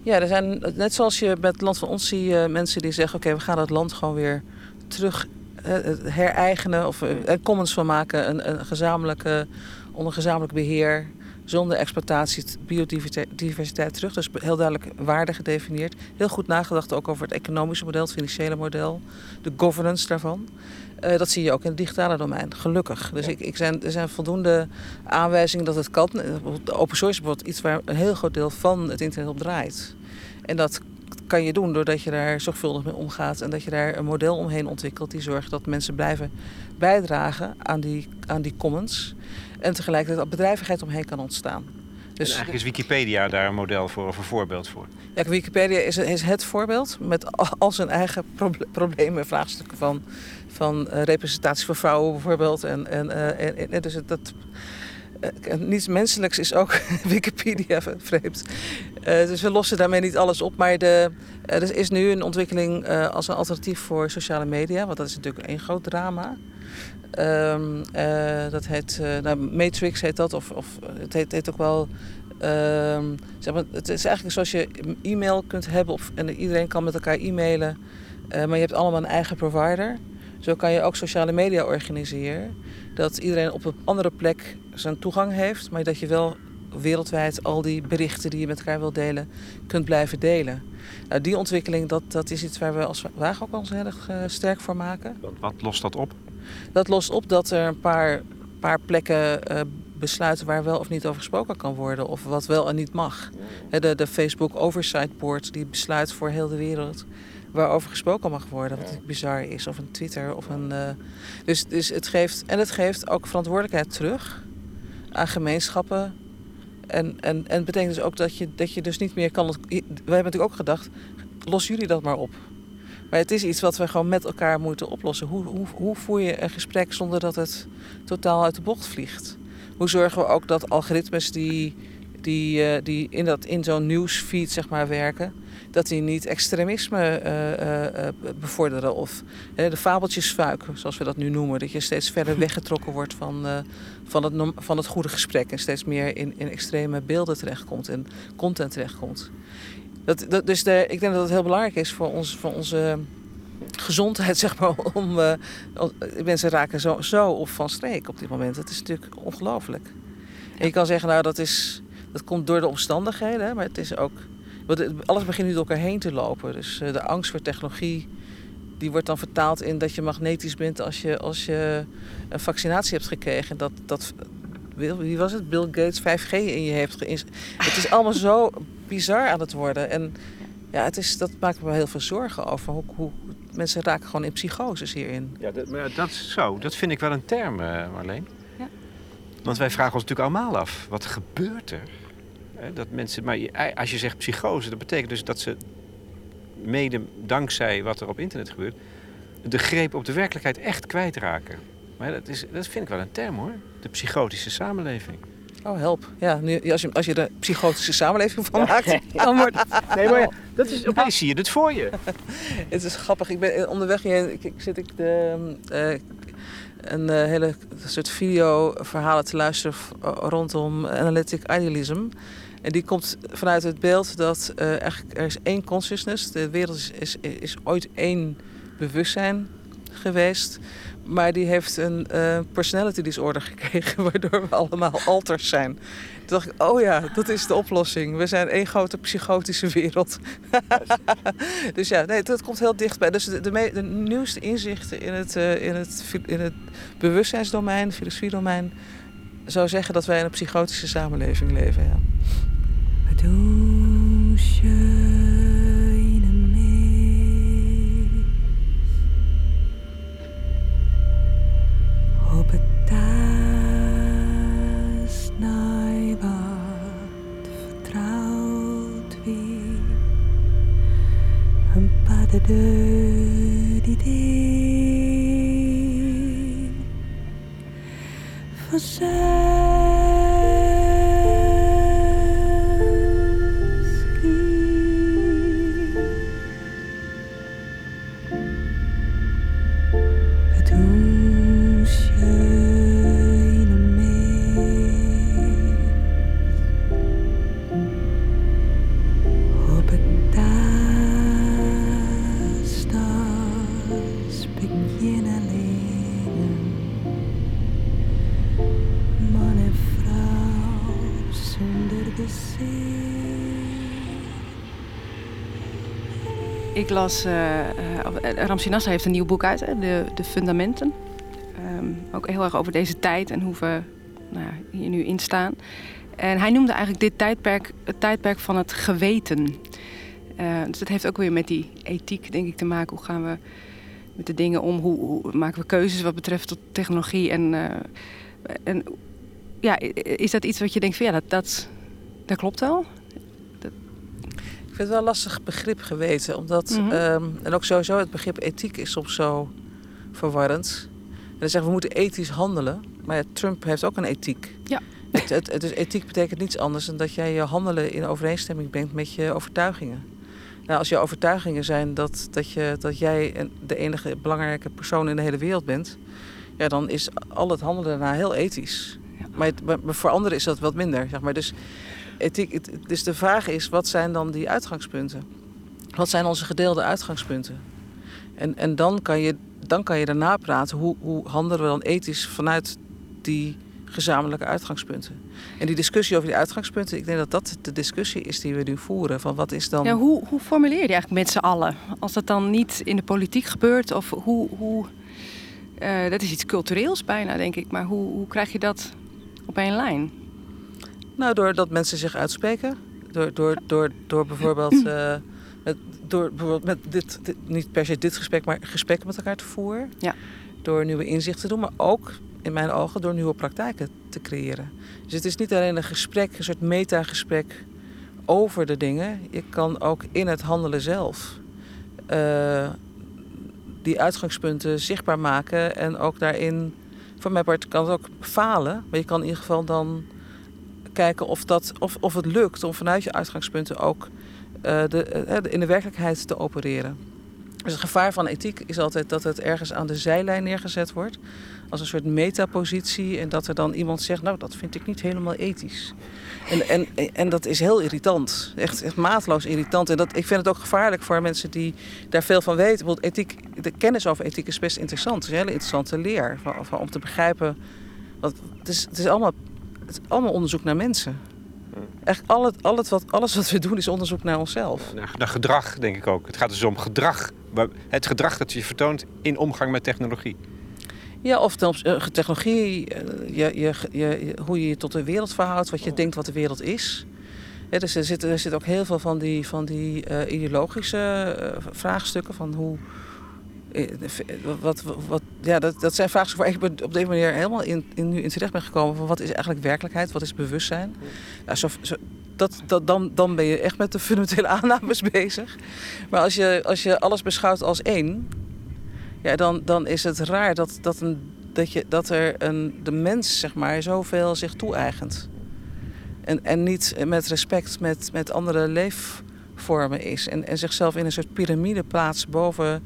Ja, er zijn, net zoals je met het land van ons zie mensen die zeggen... oké, we gaan het land gewoon weer terug eh, hereigenen... of eh, er commons van maken, een, een gezamenlijke, onder gezamenlijk beheer... zonder exploitatie, biodiversiteit diversiteit terug. Dus heel duidelijk waarde gedefinieerd. Heel goed nagedacht ook over het economische model, het financiële model... de governance daarvan. Eh, dat zie je ook in het digitale domein, gelukkig. Dus ik, ik zijn, er zijn voldoende aanwijzingen dat het kan. Eh, open source is bijvoorbeeld iets waar een heel groot deel van het internet op draait. En dat kan je doen doordat je daar zorgvuldig mee omgaat en dat je daar een model omheen ontwikkelt die zorgt dat mensen blijven bijdragen aan die, aan die commons. En tegelijkertijd dat bedrijvigheid omheen kan ontstaan. Dus eigenlijk is Wikipedia daar een model voor of een voorbeeld voor. ja, Wikipedia is, is het voorbeeld met al- zijn eigen proble- problemen en vraagstukken van, van eh, representatie voor vrouwen bijvoorbeeld. En, en, eh, en, en dus dat, eh, niets menselijks is ook Wikipedia vreemd. Dus we lossen daarmee niet alles op. Maar de, er is nu een ontwikkeling als een alternatief voor sociale media. Want dat is natuurlijk een groot drama. Ehm, eh, dat heet, eh, nou, Matrix heet dat. Of, of het heet, heet ook wel... ehm, zeg maar, het is eigenlijk zoals je e-mail kunt hebben. Of, en iedereen kan met elkaar e-mailen. eh, maar je hebt allemaal een eigen provider. Zo kan je ook sociale media organiseren. Dat iedereen op een andere plek zijn toegang heeft. Maar dat je wel wereldwijd al die berichten die je met elkaar wilt delen, kunt blijven delen. Nou, die ontwikkeling, dat, dat is iets waar we als Waag ook ons heel erg sterk voor maken. Wat lost dat op? Dat lost op dat er een paar, paar plekken eh, besluiten waar wel of niet over gesproken kan worden. Of wat wel en niet mag. De, de Facebook Oversight Board die besluit voor heel de wereld waarover gesproken mag worden. Wat bizar is. Of een Twitter. Of een, eh, dus, dus het geeft, en het geeft ook verantwoordelijkheid terug aan gemeenschappen. En, en, en het betekent dus ook dat je, dat je dus niet meer kan... We hebben natuurlijk ook gedacht, los jullie dat maar op. Maar het is iets wat we gewoon met elkaar moeten oplossen. Hoe, hoe, hoe voer je een gesprek zonder dat het totaal uit de bocht vliegt? Hoe zorgen we ook dat algoritmes die, die, uh, die in, dat, in zo'n nieuwsfeed zeg maar, werken, dat die niet extremisme uh, uh, bevorderen of de fabeltjesfuik, zoals we dat nu noemen. Dat je steeds verder weggetrokken wordt van, van, het, van het goede gesprek en steeds meer in, in extreme beelden terechtkomt en content terechtkomt. Dat, dat, dus de, ik denk dat het heel belangrijk is voor, ons, voor onze gezondheid, zeg maar, om uh, mensen raken zo, zo of van streek op dit moment. Dat is natuurlijk ongelooflijk. En je kan zeggen, nou, dat, is, dat komt door de omstandigheden, maar het is ook. Alles begint nu door elkaar heen te lopen. Dus uh, de angst voor technologie, die wordt dan vertaald in dat je magnetisch bent als je, als je een vaccinatie hebt gekregen. Dat, dat, wie was het? Bill Gates 5G in je heeft Het is allemaal zo bizar aan het worden. En ja, het is, dat maakt me heel veel zorgen over. Hoe, hoe mensen raken gewoon in psychoses hierin. Ja, dat, maar dat zo. Dat vind ik wel een term, uh, Marleen. Ja. Want wij vragen ons natuurlijk allemaal af, wat gebeurt er? Dat mensen, maar als je zegt psychose, dat betekent dus dat ze mede dankzij wat er op internet gebeurt, de greep op de werkelijkheid echt kwijtraken. Maar dat, is, dat vind ik wel een term hoor. De psychotische samenleving. Oh, help. Ja, nu, als, je, als je er psychotische samenleving van maakt, dan wordt Nee, maar ja, dat is, opeens zie je het voor je. het is grappig. Ik ben onderweg hier, ik, ik zit ik de, uh, een uh, hele soort video-verhalen te luisteren rondom analytic idealism. En die komt vanuit het beeld dat uh, eigenlijk er is één consciousness. De wereld is, is, is ooit één bewustzijn geweest. Maar die heeft een uh, personality disorder gekregen, waardoor we allemaal alters zijn. Toen dacht ik, oh ja, dat is de oplossing. We zijn één grote psychotische wereld. dus ja, nee, dat komt heel dichtbij. Dus de, nieuwste inzichten in het, uh, in, het, in het bewustzijnsdomein, filosofiedomein, zou zeggen dat wij in een psychotische samenleving leven. Ja. Ik las, uh, Ramsi Nasser heeft een nieuw boek uit, hè, de, de Fundamenten. Ehm, ook heel erg over deze tijd en hoe we nou, hier nu in staan. En hij noemde eigenlijk dit tijdperk het tijdperk van het geweten. Dus dat heeft ook weer met die ethiek, denk ik, te maken. Hoe gaan we met de dingen om? Hoe, maken we keuzes wat betreft technologie? En, en ja, is dat iets wat je denkt van ja, dat, dat, dat klopt wel? Ik vind het wel een lastig begrip geweten. Omdat, mhm. ehm, en ook sowieso het begrip ethiek is soms zo verwarrend. En dan zeggen we moeten ethisch handelen. Maar Trump heeft ook een ethiek. Ja. Het, het, dus ethiek betekent niets anders dan dat jij je handelen in overeenstemming brengt met je overtuigingen. Nou, als je overtuigingen zijn dat, dat, je, dat jij de enige belangrijke persoon in de hele wereld bent, ja, dan is al het handelen daarna heel ethisch. Ja. Maar, maar, voor anderen is dat wat minder. Zeg maar. Dus ethiek, dus de vraag is, wat zijn dan die uitgangspunten? Wat zijn onze gedeelde uitgangspunten? En, en dan, kan je, dan kan je daarna praten, hoe, hoe handelen we dan ethisch vanuit die gezamenlijke uitgangspunten? En die discussie over die uitgangspunten, ik denk dat dat de discussie is die we nu voeren. Van wat is dan... Ja, hoe, hoe formuleer je eigenlijk met z'n allen? Als dat dan niet in de politiek gebeurt, of hoe... hoe uh, dat is iets cultureels bijna, denk ik. Maar hoe, hoe krijg je dat op één lijn? Nou, doordat mensen zich uitspreken. Door, door, door, door bijvoorbeeld, uh, met, door bijvoorbeeld met dit, niet per se dit gesprek, maar gesprekken met elkaar te voeren. Ja. Door nieuwe inzichten te doen, maar ook in mijn ogen door nieuwe praktijken te creëren. Dus het is niet alleen een gesprek, een soort metagesprek over de dingen. Je kan ook in het handelen zelf uh, die uitgangspunten zichtbaar maken. En ook daarin, voor mij part kan het ook falen. Maar je kan in ieder geval dan kijken of, dat, of, of het lukt om vanuit je uitgangspunten ook uh, de, uh, in de werkelijkheid te opereren. Dus het gevaar van ethiek is altijd dat het ergens aan de zijlijn neergezet wordt. Als een soort metapositie. En dat er dan iemand zegt, nou dat vind ik niet helemaal ethisch. En, en, en dat is heel irritant. Echt, echt maatloos irritant. En dat, ik vind het ook gevaarlijk voor mensen die daar veel van weten. Bijvoorbeeld ethiek, de kennis over ethiek is best interessant. Het is hele interessante leer. Om te begrijpen. Want het, is, het, is allemaal, het is allemaal onderzoek naar mensen. Echt al het, al het wat, alles wat we doen is onderzoek naar onszelf. Naar, naar gedrag, denk ik ook. Het gaat dus om gedrag. Het gedrag dat je vertoont in omgang met technologie. Ja, of technologie, je, je, je, hoe je je tot de wereld verhoudt, wat je denkt wat de wereld is. Ja, dus er zitten er zit ook heel veel van die, van die uh, ideologische uh, vraagstukken van hoe. Wat, wat, ja, dat, dat zijn vraagstukken waar ik op deze manier helemaal in, in, nu in terecht ben gekomen. Van wat is eigenlijk werkelijkheid? Wat is bewustzijn? Ja, zo, zo, dat, dat, dan, dan ben je echt met de fundamentele aannames bezig. Maar als je, als je alles beschouwt als één, ja, dan, dan is het raar dat, dat, een, dat, je, dat er een, de mens zeg maar, zoveel zich toe-eigent. En, en niet met respect met, met andere leefvormen is. En, en zichzelf in een soort piramide plaatst boven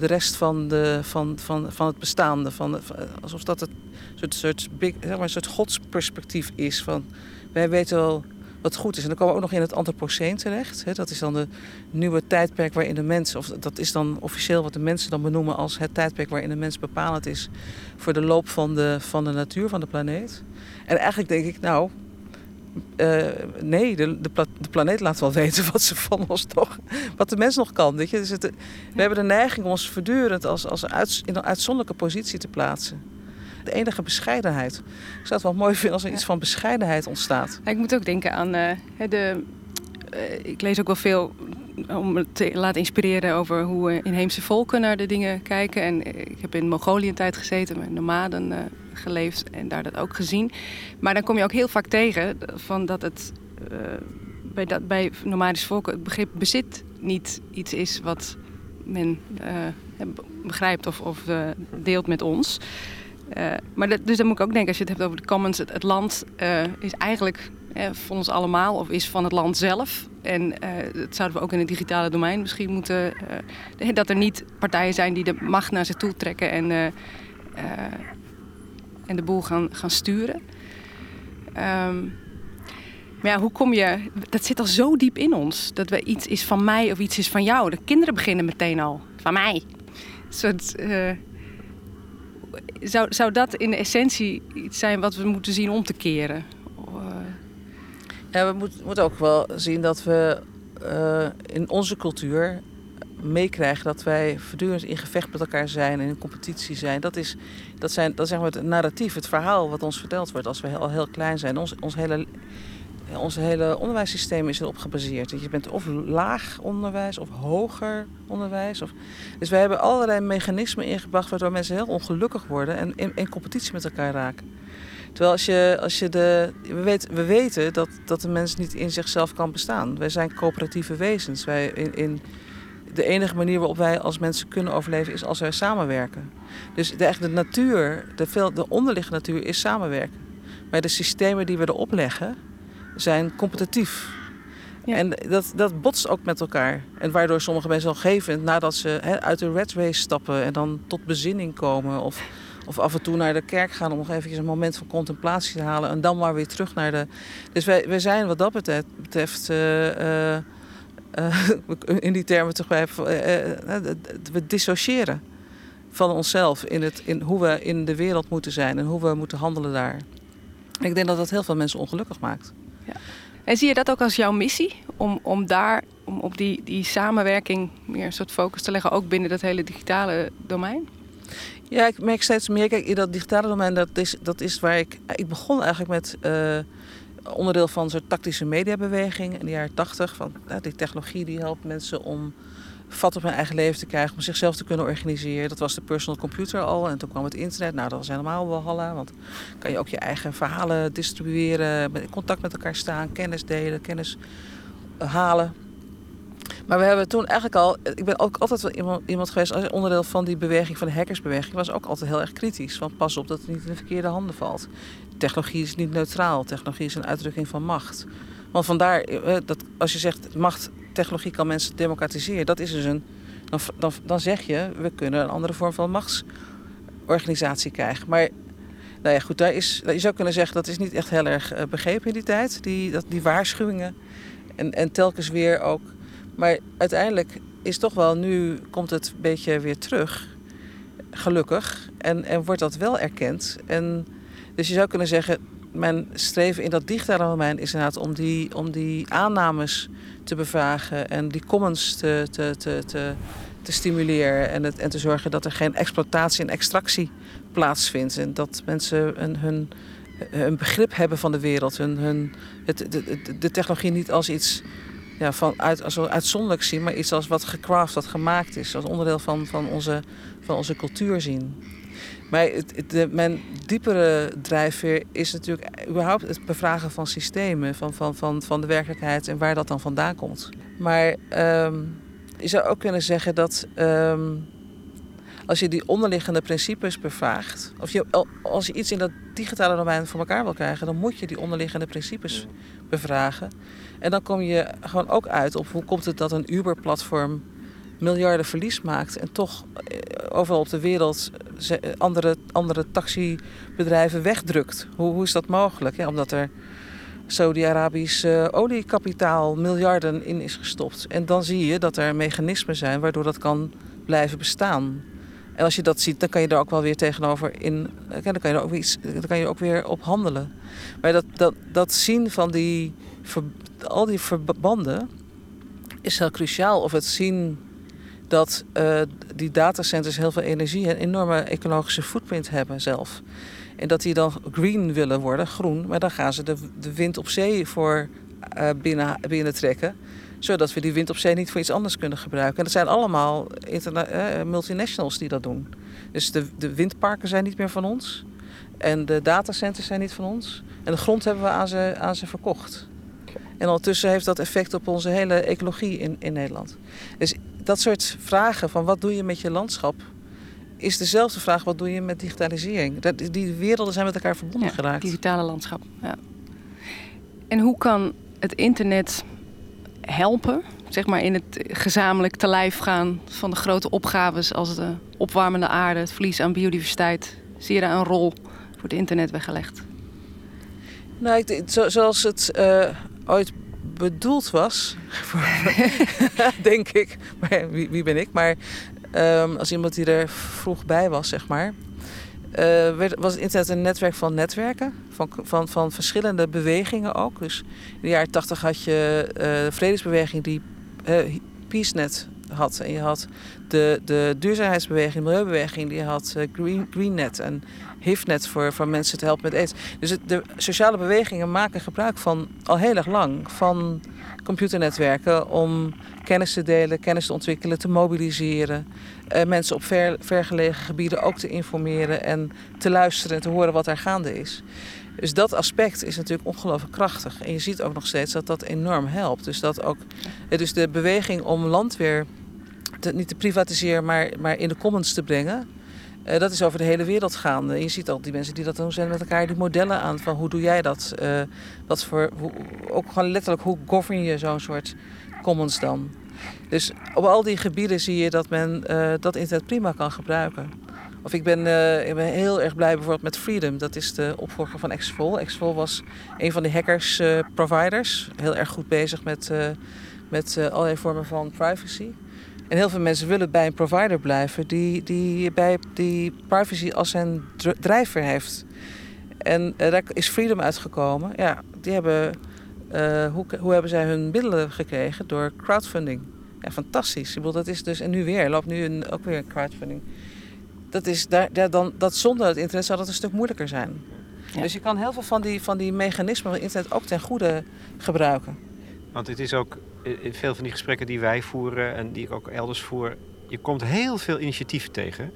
de rest van, de, van, van, van het bestaande. Van, alsof dat het soort, soort, big, zeg maar, een soort godsperspectief is. Van, wij weten wel wat goed is. En dan komen we ook nog in het Anthropoceen terecht. Dat is dan de nieuwe tijdperk waarin de mens, of dat is dan officieel wat de mensen dan benoemen als het tijdperk waarin de mens bepalend is voor de loop van de, van de natuur van de planeet. En eigenlijk denk ik, nou, uh, nee, de, de, de, planeet laat wel weten wat ze van ons nog, wat de mens nog kan. Weet je? Dus het, we hebben de neiging om ons voortdurend als, als uit, in een uitzonderlijke positie te plaatsen de enige bescheidenheid. Ik zou het wel mooi vinden als er iets van bescheidenheid ontstaat. ik moet ook denken aan uh, de. Uh, ik lees ook wel veel om me te laten inspireren over hoe inheemse volken naar de dingen kijken. En ik heb in Mongolië een tijd gezeten, met nomaden geleefd en daar dat ook gezien. Maar dan kom je ook heel vaak tegen van dat het bij, dat, bij nomadische volken het begrip bezit niet iets is wat men begrijpt of, of deelt met ons. Maar dat, dus dan moet ik ook denken, als je het hebt over de commons, het, land is eigenlijk van ons allemaal of is van het land zelf. En dat zouden we ook in het digitale domein misschien moeten. dat er niet partijen zijn die de macht naar zich toe trekken en, en de boel gaan, gaan sturen. Um, maar ja, hoe kom je. Dat zit al zo diep in ons. Dat we iets is van mij of iets is van jou. De kinderen beginnen meteen al. Van mij. Soort zou, zou dat in de essentie iets zijn wat we moeten zien om te keren? Ja, we moeten moet ook wel zien dat we uh, in onze cultuur meekrijgen dat wij voortdurend in gevecht met elkaar zijn en in competitie zijn. Dat is, dat zijn, dat zeg maar het narratief, het verhaal wat ons verteld wordt als we al heel klein zijn. Ons, ons hele ons hele onderwijssysteem is erop gebaseerd. Je bent of laag onderwijs of hoger onderwijs. Of... Dus wij hebben allerlei mechanismen ingebracht waardoor mensen heel ongelukkig worden en in, in competitie met elkaar raken. Terwijl als je, als je de. We, weten, we weten dat, dat de mens niet in zichzelf kan bestaan. Wij zijn coöperatieve wezens. Wij in, in, de enige manier waarop wij als mensen kunnen overleven is als wij samenwerken. Dus de, de natuur, de, veel, de onderliggende natuur is samenwerken. Maar de systemen die we erop leggen, zijn competitief. Ja. En dat, dat botst ook met elkaar. En waardoor sommige mensen al geven nadat ze uit de red race stappen en dan tot bezinning komen. Of, of af en toe naar de kerk gaan om nog eventjes een moment van contemplatie te halen. En dan maar weer terug naar de. Dus wij, wij zijn wat dat betreft. Uh, uh, in die termen toch bij. we dissociëren van onszelf in, het, in hoe we in de wereld moeten zijn en hoe we moeten handelen daar. En ik denk dat dat heel veel mensen ongelukkig maakt. Ja. En zie je dat ook als jouw missie? Om, om daar, om op die, die samenwerking meer een soort focus te leggen, ook binnen dat hele digitale domein? Ja, ik merk steeds meer, kijk, in dat digitale domein, dat is, dat is waar ik... Ik begon eigenlijk met uh, onderdeel van soort tactische mediabeweging in de jaren tachtig. Van die technologie die helpt mensen om vat op hun eigen leven te krijgen, om zichzelf te kunnen organiseren. Dat was de personal computer al en toen kwam het internet. Nou, dat was helemaal wel halla, want kan je ook je eigen verhalen distribueren, in contact met elkaar staan, kennis delen, kennis eh, halen. Maar we hebben toen eigenlijk al. Ik ben ook altijd wel iemand, iemand geweest. Als onderdeel van die beweging, van de hackersbeweging. was ook altijd heel erg kritisch. Van pas op dat het niet in de verkeerde handen valt. Technologie is niet neutraal. Technologie is een uitdrukking van macht. Want vandaar eh, dat als je zegt macht, technologie kan mensen democratiseren. Dat is dus een. Dan, dan, dan zeg je, we kunnen een andere vorm van machtsorganisatie krijgen. Maar nou ja, goed, daar is, je zou kunnen zeggen dat is niet echt heel erg eh, begrepen in die tijd. Die, dat, die waarschuwingen. En, en telkens weer ook. Maar uiteindelijk is toch wel, nu komt het een beetje weer terug. Gelukkig. En, en wordt dat wel erkend. En dus je zou kunnen zeggen, mijn streven in dat digitale domein is inderdaad om die, om die aannames te bevragen en die commons te, te, te, te, stimuleren en, het, en te zorgen dat er geen exploitatie en extractie plaatsvindt. En dat mensen een, hun, hun begrip hebben van de wereld, hun, hun, het, de, de technologie niet als iets ja, van uit, als uitzonderlijk zien, maar iets als wat gecraft, wat gemaakt is, als onderdeel van, van, onze, van onze cultuur zien. Maar het, de, mijn diepere drijfveer is natuurlijk überhaupt het bevragen van systemen, van, van, van, van de werkelijkheid en waar dat dan vandaan komt. Maar um, je zou ook kunnen zeggen dat um, als je die onderliggende principes bevraagt, of je, als je iets in dat digitale domein voor elkaar wil krijgen, dan moet je die onderliggende principes bevragen. En dan kom je gewoon ook uit op hoe komt het dat een Uber-platform miljarden verlies maakt en toch eh, overal op de wereld andere, andere taxibedrijven wegdrukt. Hoe, hoe is dat mogelijk? Ja, omdat er Saudi-Arabisch uh, oliekapitaal miljarden in is gestopt. En dan zie je dat er mechanismen zijn waardoor dat kan blijven bestaan. En als je dat ziet, dan kan je er ook wel weer tegenover in. Eh, dan kan je ook, iets, dan kan je ook weer op handelen. Maar dat, dat, dat zien van die, al die verbanden is heel cruciaal. Of het zien dat uh, die datacenters heel veel energie en enorme ecologische footprint hebben zelf. En dat die dan green willen worden, groen, maar dan gaan ze de, de wind op zee voor uh, binnen, binnen trekken. Zodat we die wind op zee niet voor iets anders kunnen gebruiken. En dat zijn allemaal uh, multinationals die dat doen. Dus de, de windparken zijn niet meer van ons. En de datacenters zijn niet van ons. En de grond hebben we aan ze, aan ze verkocht. En ondertussen heeft dat effect op onze hele ecologie in, in Nederland. Dus dat soort vragen van wat doe je met je landschap, is dezelfde vraag wat doe je met digitalisering. Dat, die werelden zijn met elkaar verbonden ja, geraakt. Digitale landschap, ja. En hoe kan het internet helpen, zeg maar in het gezamenlijk te lijf gaan van de grote opgaves als de opwarmende aarde, het verlies aan biodiversiteit? Zie je daar een rol voor het internet weggelegd? Nou, ik, zoals het uh, ooit bedoeld was, denk ik. Maar wie, wie ben ik? Maar um, als iemand die er vroeg bij was, zeg maar. Uh, werd, was het internet een netwerk van netwerken, van, van, van verschillende bewegingen ook. Dus in de jaren tachtig had je uh, de vredesbeweging die uh, PeaceNet had. En je had de, de duurzaamheidsbeweging, de milieubeweging, die had Green, GreenNet en HIFNet voor, voor mensen te helpen met aids. Dus de sociale bewegingen maken gebruik van al heel erg lang van computernetwerken om kennis te delen, kennis te ontwikkelen, te mobiliseren. Uh, mensen op ver, vergelegen gebieden ook te informeren en te luisteren en te horen wat er gaande is. Dus dat aspect is natuurlijk ongelooflijk krachtig. En je ziet ook nog steeds dat dat enorm helpt. Dus, dat ook, dus de beweging om land weer niet te privatiseren, maar, maar in de commons te brengen. Uh, dat is over de hele wereld gaande. Je ziet al die mensen die dat doen zijn met elkaar die modellen aan van hoe doe jij dat? Uh, wat voor, hoe, ook gewoon letterlijk hoe govern je zo'n soort commons dan? Dus op al die gebieden zie je dat men uh, dat internet prima kan gebruiken. Of ik ben, ik ben heel erg blij bijvoorbeeld met Freedom. Dat is de opvolger van Exfol. Exfol was een van de hackers providers. Heel erg goed bezig met, met allerlei vormen van privacy. En heel veel mensen willen bij een provider blijven die, die, bij, die privacy als zijn drijver heeft. En uh, daar is Freedom uitgekomen. Ja, die hebben, uh, hoe, hoe hebben zij hun middelen gekregen? Door crowdfunding. Ja, fantastisch. Ik bedoel, dat is dus, en nu weer, loopt nu een, ook weer een crowdfunding. Dat, is, daar, daar dan, dat zonder het internet zou dat een stuk moeilijker zijn. Ja. Dus je kan heel veel van die, van die mechanismen van internet ook ten goede gebruiken. Want het is ook in veel van die gesprekken die wij voeren en die ik ook elders voer, je komt heel veel initiatieven tegen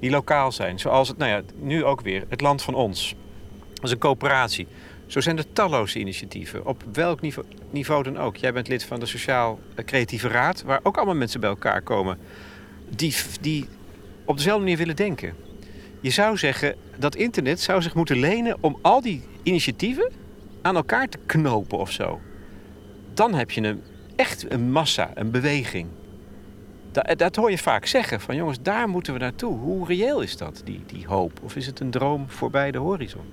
die lokaal zijn. Zoals het, nou ja, nu ook weer, het land van ons. Dat is een coöperatie. Zo zijn er talloze initiatieven, op welk niveau, niveau dan ook. Jij bent lid van de Sociaal Creatieve Raad, waar ook allemaal mensen bij elkaar komen die, die op dezelfde manier willen denken. Je zou zeggen dat internet zou zich moeten lenen om al die initiatieven aan elkaar te knopen of zo. Dan heb je een, echt een massa, een beweging. Dat, dat hoor je vaak zeggen, van jongens, daar moeten we naartoe. Hoe reëel is dat, die, die hoop? Of is het een droom voorbij de horizon?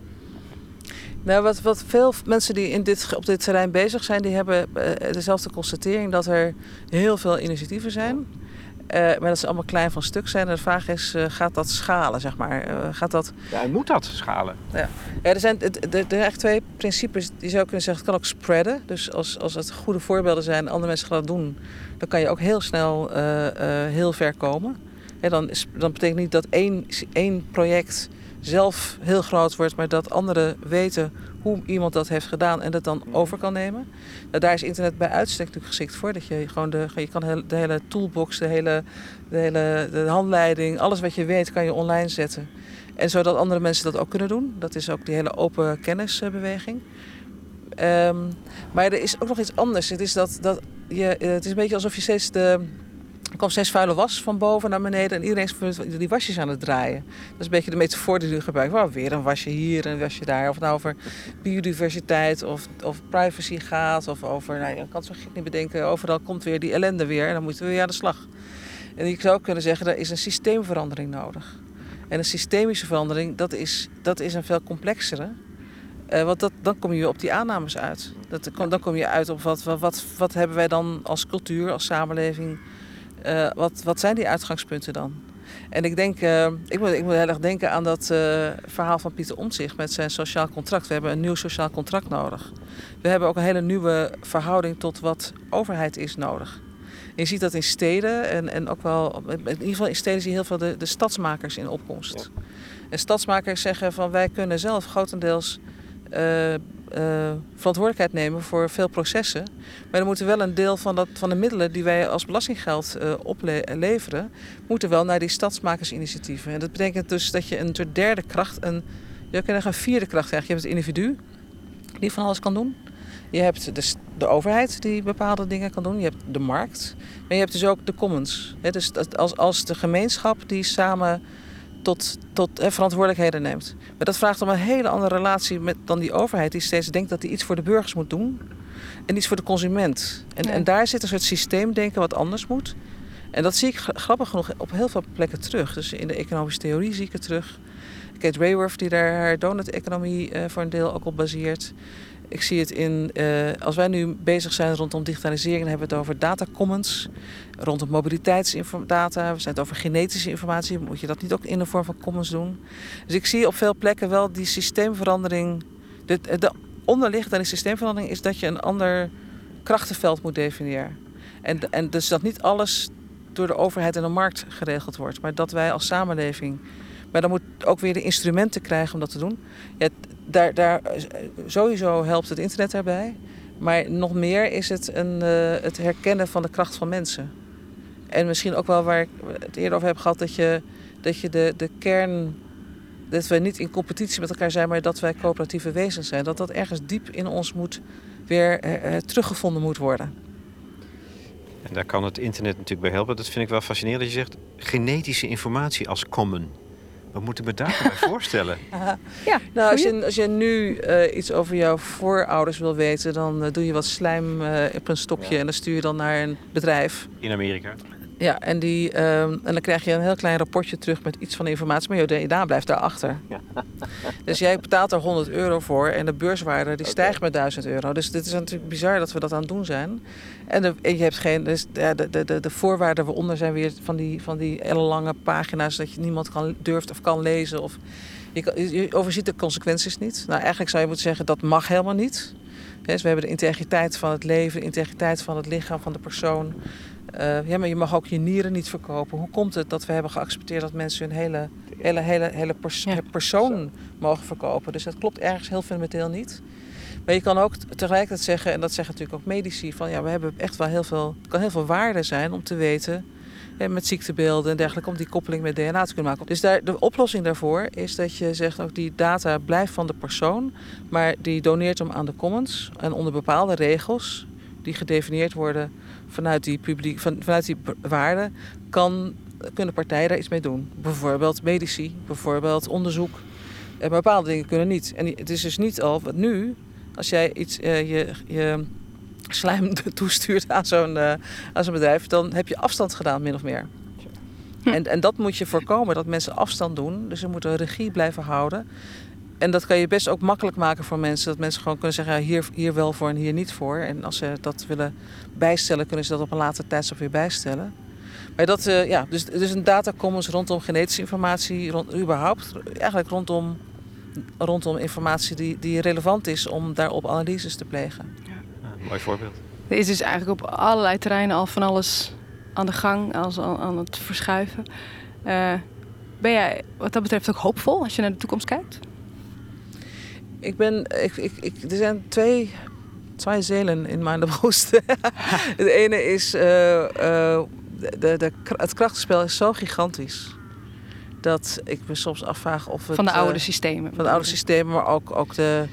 Nou, wat, wat veel mensen die in dit, op dit terrein bezig zijn, die hebben eh, dezelfde constatering dat er heel veel initiatieven zijn. Maar dat ze allemaal klein van stuk zijn. En de vraag is, uh, gaat dat schalen, zeg maar? Uh, gaat dat... Ja, moet dat schalen? Ja, ja er zijn er, echt twee principes. Die zou kunnen zeggen, het kan ook spreaden. Dus als, als het goede voorbeelden zijn en andere mensen gaan dat doen... dan kan je ook heel snel heel ver komen. Ja, dan, is, dan betekent niet dat één, één project zelf heel groot wordt... maar dat anderen weten hoe iemand dat heeft gedaan en dat dan over kan nemen. Nou, daar is internet bij uitstek natuurlijk geschikt voor. Dat je gewoon de, je kan de hele toolbox, de hele, de hele de handleiding, alles wat je weet kan je online zetten. En zodat andere mensen dat ook kunnen doen. Dat is ook die hele open kennisbeweging. Um, maar er is ook nog iets anders. Het is, dat, dat je, het is een beetje alsof je steeds de er kwam steeds vuile was van boven naar beneden en iedereen is die wasjes aan het draaien. Dat is een beetje de metafoor die nu gebruikt. Wow, weer een wasje hier en een wasje daar. Of het nou over biodiversiteit of, of privacy gaat. Of over, nou, je kan het zo gek niet bedenken. Overal komt weer die ellende weer en dan moeten we weer aan de slag. En ik zou kunnen zeggen, er is een systeemverandering nodig. En een systemische verandering, dat is, dat is een veel complexere. Uh, want dat, dan kom je op die aannames uit. Dat, dan kom je uit op wat, wat, wat hebben wij dan als cultuur, als samenleving uh, wat, wat zijn die uitgangspunten dan? En ik denk, uh, ik, moet, ik moet heel erg denken aan dat uh, verhaal van Pieter Omtzigt met zijn sociaal contract. We hebben een nieuw sociaal contract nodig. We hebben ook een hele nieuwe verhouding tot wat overheid is nodig. En je ziet dat in steden en, en ook wel, in ieder geval in steden zie je heel veel de, de stadsmakers in opkomst. En stadsmakers zeggen van wij kunnen zelf grotendeels uh, uh, verantwoordelijkheid nemen voor veel processen. Maar dan moeten wel een deel van, dat, van de middelen die wij als belastinggeld uh, opleveren, moeten wel naar die stadsmakersinitiatieven. En dat betekent dus dat je een derde kracht, een, je kan een vierde kracht krijgen. Je hebt het individu die van alles kan doen. Je hebt de, de overheid die bepaalde dingen kan doen. Je hebt de markt. Maar je hebt dus ook de commons. Dus als, als de gemeenschap die samen tot, tot verantwoordelijkheden neemt. Maar dat vraagt om een hele andere relatie met, dan die overheid die steeds denkt dat hij iets voor de burgers moet doen en iets voor de consument. En, en daar zit een soort systeemdenken wat anders moet. En dat zie ik grappig genoeg op heel veel plekken terug. Dus in de economische theorie zie ik het terug. Kate Raworth die daar haar donut-economie uh, voor een deel ook op baseert. Ik zie het in, uh, als wij nu bezig zijn rondom digitalisering, dan hebben we het over data commons. Rondom mobiliteitsdata, we zijn het over genetische informatie. Moet je dat niet ook in de vorm van commons doen? Dus ik zie op veel plekken wel die systeemverandering. De, de onderliggende systeemverandering is dat je een ander krachtenveld moet definiëren. En, en dus dat niet alles door de overheid en de markt geregeld wordt, maar dat wij als samenleving maar dan moet ook weer de instrumenten krijgen om dat te doen. Daar, daar, sowieso helpt het internet daarbij. Maar nog meer is het een, uh, het herkennen van de kracht van mensen. En misschien ook wel waar ik het eerder over heb gehad, dat je, dat je de, de kern. Dat we niet in competitie met elkaar zijn, maar dat wij coöperatieve wezens zijn. Dat dat ergens diep in ons moet weer uh, teruggevonden moet worden. En daar kan het internet natuurlijk bij helpen. Dat vind ik wel fascinerend dat je zegt genetische informatie als common. Wat moeten we daarbij voorstellen? ja, nou, als, je, als je nu uh, iets over jouw voorouders wil weten, dan uh, doe je wat slijm uh, op een stokje ja. en dan stuur je dan naar een bedrijf. In Amerika? Ja, en, die, um, en dan krijg je een heel klein rapportje terug met iets van informatie, maar je DNA blijft daarachter. Ja. dus jij betaalt er 100 euro voor en de beurswaarde die okay. stijgt met 1000 euro. Dus dit is natuurlijk bizar dat we dat aan het doen zijn. En, de, en je hebt geen, dus de, de, de, de voorwaarden waaronder zijn weer van die, van die ellenlange pagina's dat je niemand kan, durft of kan lezen. Of, je, je overziet de consequenties niet. Nou, eigenlijk zou je moeten zeggen dat mag helemaal niet. Dus we hebben de integriteit van het leven, de integriteit van het lichaam van de persoon. Uh, ja, maar je mag ook je nieren niet verkopen. Hoe komt het dat we hebben geaccepteerd dat mensen hun hele, hele, hele, hele pers ja. persoon mogen verkopen? Dus dat klopt ergens heel fundamenteel niet. Maar je kan ook tegelijkertijd zeggen, en dat zeggen natuurlijk ook medici, van ja, we hebben echt wel heel veel, het kan heel veel waarde zijn om te weten En met ziektebeelden en dergelijke, om die koppeling met DNA te kunnen maken. Dus daar, de oplossing daarvoor is dat je zegt ook die data blijft van de persoon, maar die doneert hem aan de commons en onder bepaalde regels die gedefinieerd worden vanuit die, publiek, van, vanuit die waarden, kan, kunnen partijen daar iets mee doen. Bijvoorbeeld medici, bijvoorbeeld onderzoek. En bepaalde dingen kunnen niet. En het is dus niet al, wat nu, als jij iets, uh, je, je slijm toestuurt aan zo'n uh, aan zo'n bedrijf, dan heb je afstand gedaan, min of meer. Hm. En, en dat moet je voorkomen, dat mensen afstand doen. Dus ze moeten regie blijven houden. En dat kan je best ook makkelijk maken voor mensen. Dat mensen gewoon kunnen zeggen, ja, hier, hier wel voor en hier niet voor. En als ze dat willen bijstellen, kunnen ze dat op een later tijdstip weer bijstellen. Maar dat, uh, ja, dus, dus een datacommons rondom genetische informatie, rond, überhaupt, eigenlijk rondom, rondom informatie die, die relevant is om daarop analyses te plegen. Ja, mooi voorbeeld. Er is dus eigenlijk op allerlei terreinen al van alles aan de gang, als aan, aan het verschuiven. Uh, ben jij wat dat betreft ook hoopvol als je naar de toekomst kijkt? Ik ben, ik, ik, ik, er zijn twee, twee zelen in mijn brust. de ene is, uh, uh, de, de, het krachtenspel is zo gigantisch. Dat ik me soms afvraag of het... Van de oude systemen. Van de oude systemen, maar ook, ook de,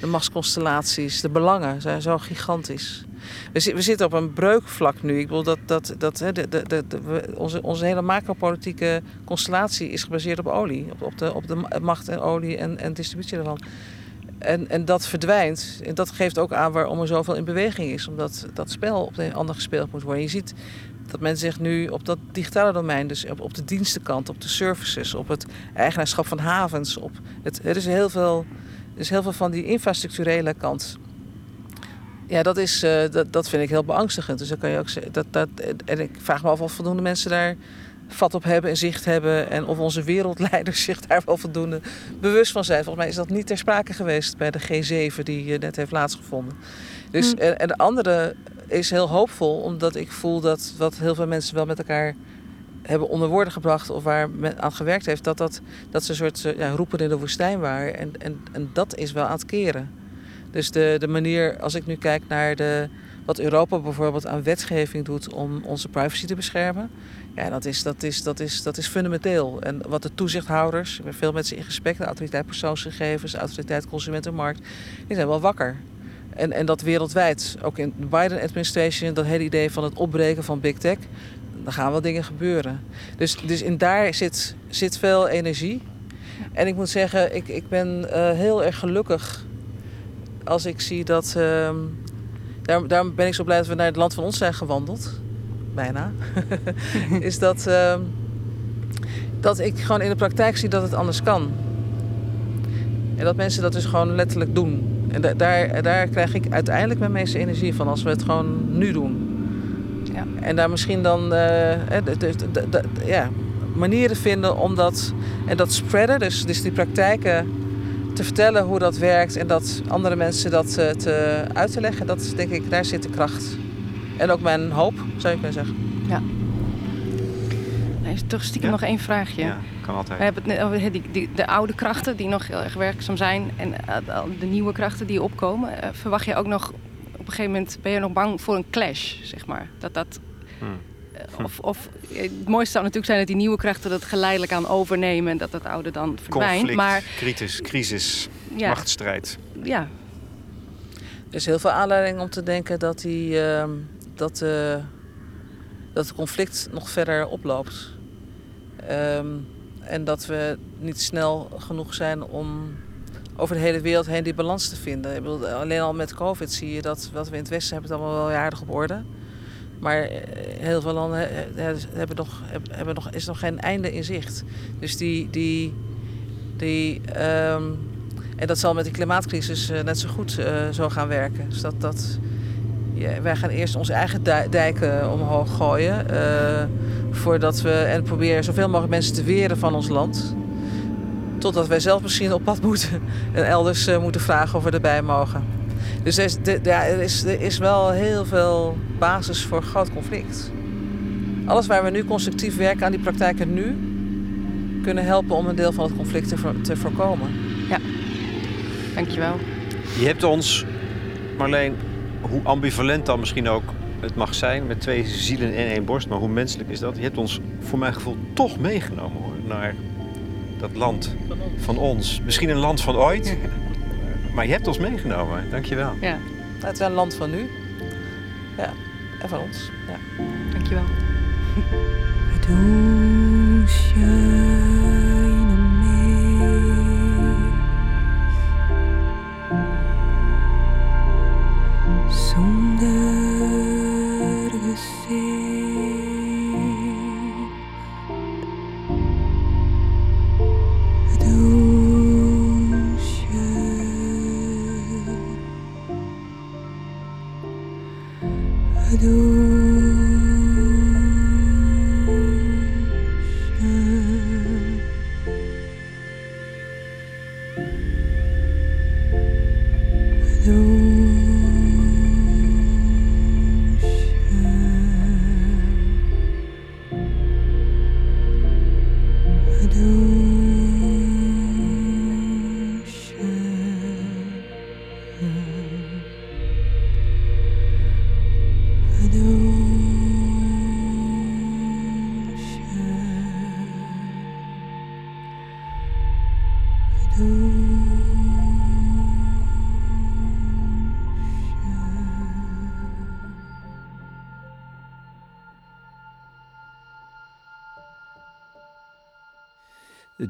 de machtsconstellaties, de belangen zijn zo gigantisch. We, we zitten op een breukvlak nu. Ik bedoel dat, dat, dat de, de, de, onze, onze hele macropolitieke constellatie is gebaseerd op olie. Op, op, de, op de macht en olie en, en distributie daarvan. En, en dat verdwijnt. En dat geeft ook aan waarom er zoveel in beweging is. Omdat dat spel op een ander gespeeld moet worden. Je ziet dat men zich nu op dat digitale domein, dus op, op de dienstenkant, op de services, op het eigenaarschap van havens, op het, er is heel veel, er is heel veel van die infrastructurele kant. Ja, dat, is, uh, dat, dat vind ik heel beangstigend. Dus dan kan je ook zeggen, dat, dat, en ik vraag me af of voldoende mensen daar vat op hebben en zicht hebben. En of onze wereldleiders zich daar wel voldoende bewust van zijn. Volgens mij is dat niet ter sprake geweest bij de G7 die net heeft plaatsgevonden. Dus, hm. en, en, de andere is heel hoopvol, omdat ik voel dat wat heel veel mensen wel met elkaar hebben onder woorden gebracht of waar men aan gewerkt heeft, dat, dat, dat ze een soort ja, roepen in de woestijn waren. En, en, en dat is wel aan het keren. Dus de, de manier, als ik nu kijk naar de, wat Europa bijvoorbeeld aan wetgeving doet om onze privacy te beschermen. Ja, dat is, dat is, dat is, dat is fundamenteel. En wat de toezichthouders, ik ben veel met ze in gesprek, de autoriteit persoonsgegevens, autoriteit consumentenmarkt, die zijn wel wakker. En, en dat wereldwijd. Ook in de Biden-administration, dat hele idee van het opbreken van big tech. Dan gaan wel dingen gebeuren. Dus, dus in daar zit, zit veel energie. En ik moet zeggen, ik, ik ben uh, heel erg gelukkig als ik zie dat. Uh, daarom ben ik zo blij dat we naar het land van ons zijn gewandeld. Bijna. is dat. Uh, dat ik gewoon in de praktijk zie dat het anders kan. En dat mensen dat dus gewoon letterlijk doen. En daar, daar krijg ik uiteindelijk mijn meeste energie van als we het gewoon nu doen. Ja. En daar misschien dan uh, ja, manieren vinden om dat en dat spreaden, dus, dus die praktijken te vertellen hoe dat werkt en dat andere mensen dat uh, te, uit te leggen, dat denk ik, daar zit de kracht. En ook mijn hoop, zou je kunnen zeggen. Ja. Nee, toch stiekem ja? nog één vraagje. Ja, kan altijd. We hebben het net over die, die, de oude krachten die nog heel erg werkzaam zijn en uh, de nieuwe krachten die opkomen. Uh, verwacht je ook nog, op een gegeven moment ben je nog bang voor een clash, zeg maar? Dat dat... Hmm. Of, of, het mooiste zou natuurlijk zijn dat die nieuwe krachten dat geleidelijk aan overnemen en dat het oude dan verdwijnt. Conflict, maar, crisis, crisis, ja, machtsstrijd. Ja. Er is heel veel aanleiding om te denken dat, die, uh, dat, uh, dat het conflict nog verder oploopt. Um, en dat we niet snel genoeg zijn om over de hele wereld heen die balans te vinden. Ik bedoel, alleen al met COVID zie je dat wat we in het Westen hebben het allemaal wel aardig op orde. Maar eh, heel veel landen hebben nog, hebben nog, is nog geen einde in zicht. Dus die. die, die um, en dat zal met de klimaatcrisis net zo goed zo gaan werken. Dus dat, dat, ja, wij gaan eerst onze eigen dijken omhoog gooien. Uh, voordat we. En proberen zoveel mogelijk mensen te weren van ons land. Totdat wij zelf misschien op pad moeten en elders moeten vragen of we erbij mogen. Dus er is, ja, er, is, er is wel heel veel basis voor groot conflict. Alles waar we nu constructief werken aan die praktijken nu, kunnen helpen om een deel van het conflict te, te voorkomen. Ja, dankjewel. Je hebt ons, Marleen, hoe ambivalent dan misschien ook, het mag zijn met twee zielen in één borst, maar hoe menselijk is dat? Je hebt ons voor mijn gevoel toch meegenomen hoor, naar dat land van ons. Misschien een land van ooit, maar je hebt ons meegenomen. Dankjewel. Ja, het is een land van nu. Ja, en van ons. Ja. dankjewel. Doosje in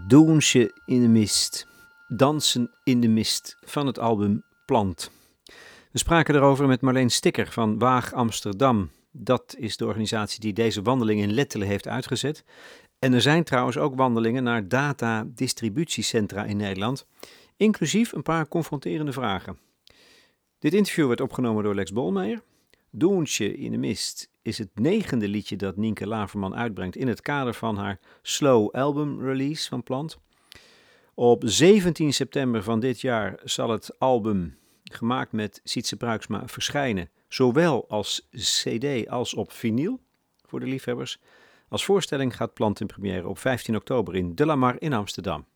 Doensje in de mist. Dansen in de mist van het album Plant. We spraken erover met Marleen Stikker van Waag Amsterdam. Dat is de organisatie die deze wandeling in Lettelen heeft uitgezet. En er zijn trouwens ook wandelingen naar data-distributiecentra in Nederland, inclusief een paar confronterende vragen. Dit interview werd opgenomen door Lex Bolmeijer. Doensje in de mist is het negende liedje dat Nienke Laverman uitbrengt in het kader van haar Slow Album Release van Plant. Op 17 september van dit jaar zal het album, gemaakt met Sietse Bruiksma, verschijnen. Zowel als CD als op vinyl voor de liefhebbers. Als voorstelling gaat Plant in première op 15 oktober in De La Mar in Amsterdam.